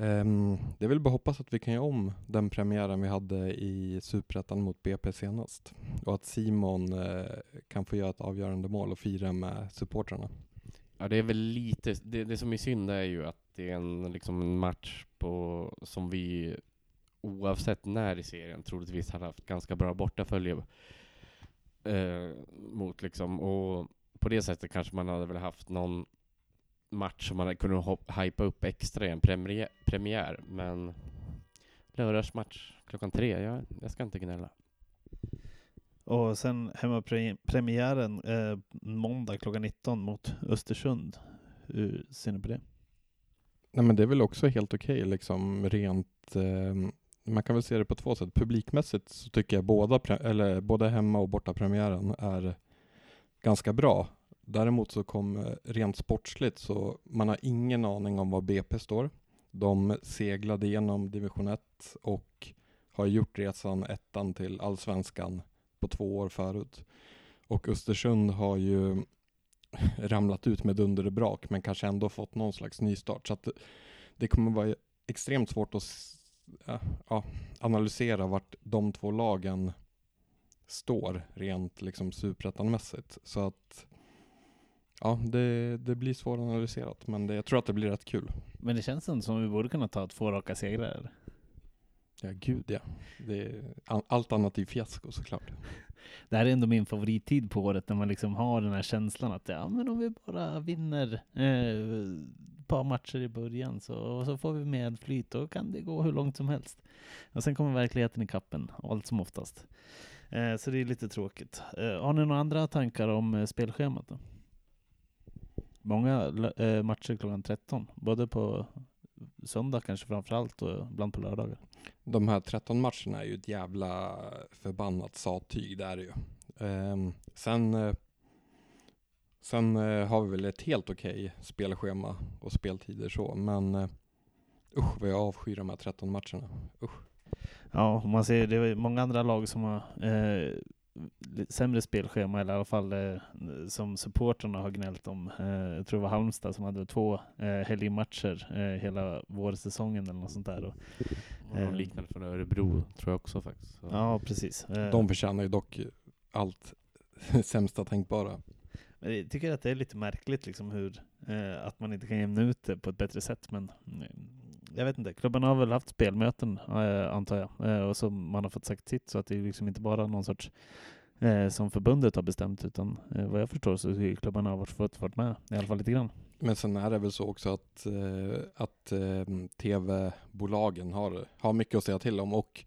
Um, det är väl bara hoppas att vi kan göra om den premiären vi hade i Superettan mot BP senast. Och att Simon uh, kan få göra ett avgörande mål och fira med supportrarna. Ja, det är väl lite, det, det som är synd är ju att det är en, liksom en match på, som vi oavsett när i serien troligtvis hade haft ganska bra bortafölje eh, mot liksom, och på det sättet kanske man hade väl haft någon match som man hade kunnat hypa upp extra i en premiär, premiär men lördagsmatch klockan tre, jag, jag ska inte gnälla. Och sen hemmapremiären eh, måndag klockan 19 mot Östersund. Hur ser ni på det? Nej men det är väl också helt okej okay, liksom rent eh, man kan väl se det på två sätt. Publikmässigt så tycker jag båda, eller både hemma och bortapremiären är ganska bra. Däremot så kom eh, rent sportsligt så man har ingen aning om var BP står. De seglade igenom division 1 och har gjort resan ettan till allsvenskan på två år förut. Och Östersund har ju <laughs> ramlat ut med dunder och brak men kanske ändå fått någon slags nystart. Så att det kommer vara extremt svårt att ja, analysera vart de två lagen står rent liksom superettanmässigt. Så att Ja, det, det blir svåranalyserat, men det, jag tror att det blir rätt kul. Men det känns som att vi borde kunna ta två raka segrar. Ja, gud ja. Det är, allt annat är ju fiasko såklart. Det här är ändå min favorittid på året, när man liksom har den här känslan att ja, men om vi bara vinner eh, ett par matcher i början så, så får vi med flyt, då kan det gå hur långt som helst. Och sen kommer verkligheten i kappen, allt som oftast. Eh, så det är lite tråkigt. Eh, har ni några andra tankar om eh, spelschemat då? många eh, matcher klockan 13, både på söndag kanske framförallt och ibland på lördagar. De här 13 matcherna är ju ett jävla förbannat sattyg, det är det ju. Um, sen uh, sen uh, har vi väl ett helt okej okay spelschema och speltider så, men uh, usch vad jag avskyr de här 13 matcherna. Usch. Ja, man ser det är många andra lag som har eh, sämre spelschema, eller i alla fall eh, som supporterna har gnällt om. Eh, jag tror det var Halmstad som hade två eh, helgmatcher eh, hela vårsäsongen eller något sånt där. Och, eh, liknande från Örebro tror jag också faktiskt. Så. Ja, precis. Eh, De förtjänar ju dock allt <laughs> sämsta tänkbara. Men jag tycker att det är lite märkligt liksom hur, eh, att man inte kan jämna ut det på ett bättre sätt. Men jag vet inte, klubben har väl haft spelmöten eh, antar jag, eh, och så man har fått sagt sitt så att det är liksom inte bara någon sorts eh, som förbundet har bestämt utan vad jag förstår så har klubbarna har fått varit med i alla fall lite grann. Men sen är det väl så också att, att tv-bolagen har, har mycket att säga till om och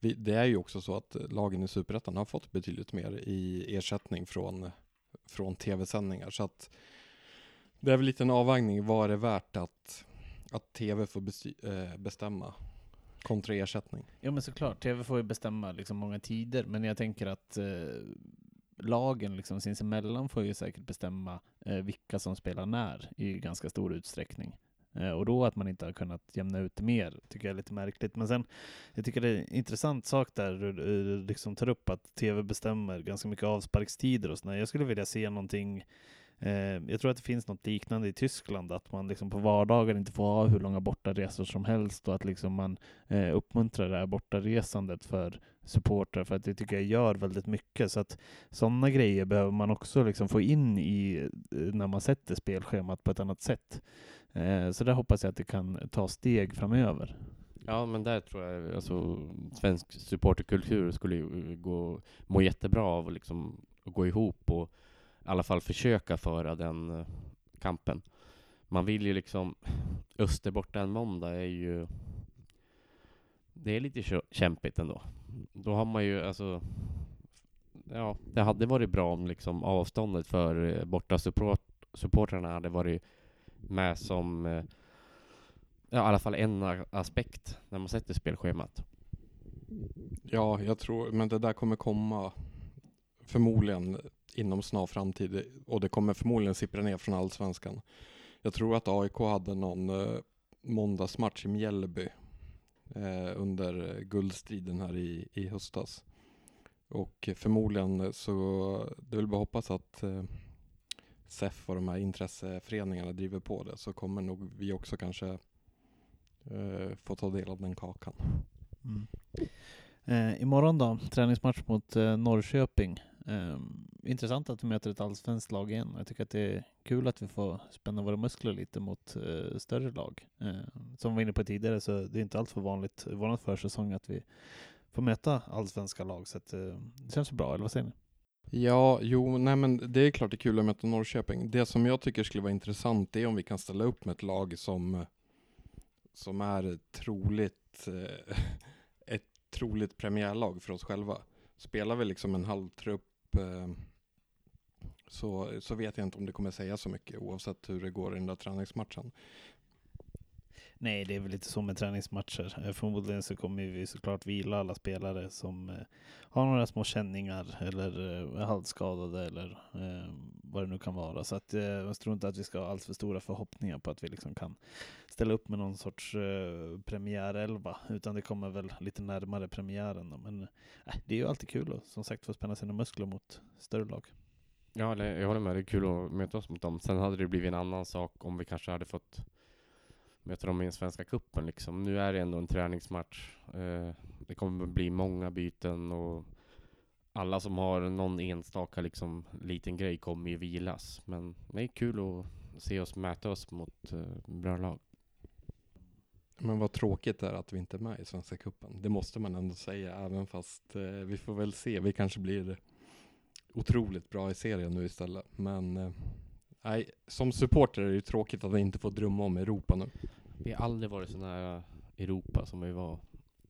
det är ju också så att lagen i Superettan har fått betydligt mer i ersättning från, från tv-sändningar så att det är väl lite en avvägning, vad är det värt att att tv får äh, bestämma kontra ersättning. Ja men såklart, TV får ju bestämma liksom många tider, men jag tänker att eh, lagen liksom sinsemellan får ju säkert bestämma eh, vilka som spelar när i ganska stor utsträckning. Eh, och då att man inte har kunnat jämna ut mer tycker jag är lite märkligt. Men sen, jag tycker det är en intressant sak där du, liksom tar upp att TV bestämmer ganska mycket avsparkstider och sådär. Jag skulle vilja se någonting Eh, jag tror att det finns något liknande i Tyskland, att man liksom på vardagar inte får ha hur långa bortaresor som helst och att liksom man eh, uppmuntrar det här bortaresandet för supportrar, för att det tycker jag gör väldigt mycket. Så att sådana grejer behöver man också liksom få in i eh, när man sätter spelschemat på ett annat sätt. Eh, så där hoppas jag att det kan ta steg framöver. Ja, men där tror jag alltså svensk supporterkultur skulle gå, må jättebra av att liksom gå ihop och i alla fall försöka föra den eh, kampen. Man vill ju liksom, Öster borta en måndag är ju, det är lite kämpigt ändå. Då har man ju alltså, ja, det hade varit bra om liksom avståndet för eh, borta support, supportrarna hade varit med som, eh, ja, i alla fall en aspekt när man sätter spelschemat. Ja, jag tror, men det där kommer komma förmodligen inom snar framtid och det kommer förmodligen sippra ner från allsvenskan. Jag tror att AIK hade någon eh, måndagsmatch i Mjällby eh, under guldstriden här i, i höstas. Och förmodligen så, det är väl bara hoppas att eh, SEF och de här intresseföreningarna driver på det så kommer nog vi också kanske eh, få ta del av den kakan. Mm. Eh, imorgon då, träningsmatch mot eh, Norrköping. Eh, intressant att vi möter ett allsvenskt lag igen. Jag tycker att det är kul att vi får spänna våra muskler lite mot eh, större lag. Eh, som vi var inne på tidigare så det är inte alls för vanligt i vår försäsong att vi får möta allsvenska lag. Så att, eh, det känns bra, eller vad säger ni? Ja, jo, nej men det är klart det är kul att möta Norrköping. Det som jag tycker skulle vara intressant är om vi kan ställa upp med ett lag som, som är troligt eh, <laughs> ett troligt premiärlag för oss själva. Spelar vi liksom en halvtrupp Eh, så, så vet jag inte om det kommer säga så mycket oavsett hur det går i den där träningsmatchen. Nej, det är väl lite så med träningsmatcher. Eh, förmodligen så kommer vi såklart vila alla spelare som eh, har några små känningar eller eh, är halvskadade eller vad det nu kan vara. Så att, jag tror inte att vi ska ha alltför stora förhoppningar på att vi liksom kan ställa upp med någon sorts premiärelva, utan det kommer väl lite närmare premiären. Då. Men det är ju alltid kul att som sagt få spänna sina muskler mot större lag. Ja, jag håller med. Det är kul att möta oss mot dem. Sen hade det blivit en annan sak om vi kanske hade fått möta dem i den svenska kuppen liksom. Nu är det ändå en träningsmatch. Eh, det kommer bli många byten och alla som har någon enstaka liksom, liten grej kommer ju vilas. Men det är kul att se oss mäta oss mot eh, bra lag. Men vad tråkigt det är att vi inte är med i Svenska Cupen. Det måste man ändå säga, även fast eh, vi får väl se. Vi kanske blir otroligt bra i serien nu istället. Men eh, nej, som supporter är det ju tråkigt att vi inte får drömma om Europa nu. Vi har aldrig varit så nära Europa som vi var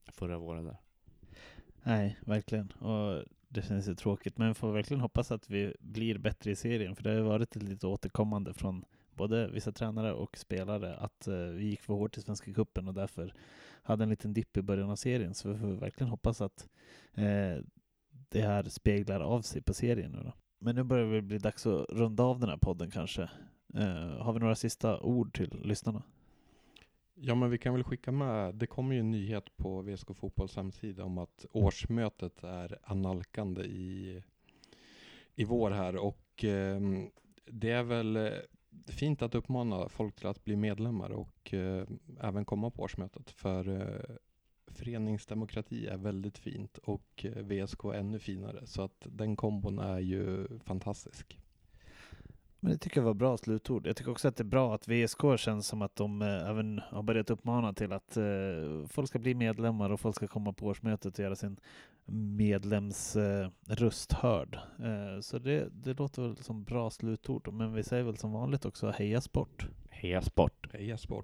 förra våren där. Nej, verkligen. Och det känns ju tråkigt, men vi får verkligen hoppas att vi blir bättre i serien, för det har varit lite återkommande från både vissa tränare och spelare att uh, vi gick för hårt i Svenska Kuppen och därför hade en liten dipp i början av serien. Så vi får verkligen hoppas att uh, det här speglar av sig på serien nu då. Men nu börjar det bli dags att runda av den här podden kanske. Eh, har vi några sista ord till lyssnarna? Ja, men vi kan väl skicka med. Det kommer ju en nyhet på VSK Fotbolls hemsida om att årsmötet är analkande i, i vår här och eh, det är väl eh, fint att uppmana folk till att bli medlemmar och eh, även komma på årsmötet. För eh, föreningsdemokrati är väldigt fint och eh, VSK ännu finare. Så att den kombon är ju fantastisk. Men det tycker jag var bra slutord. Jag tycker också att det är bra att VSK känns som att de eh, även har börjat uppmana till att eh, folk ska bli medlemmar och folk ska komma på årsmötet och göra sin medlemsröst hörd. Så det, det låter väl som bra slutord. Men vi säger väl som vanligt också heja sport. Heja sport. Heja sport.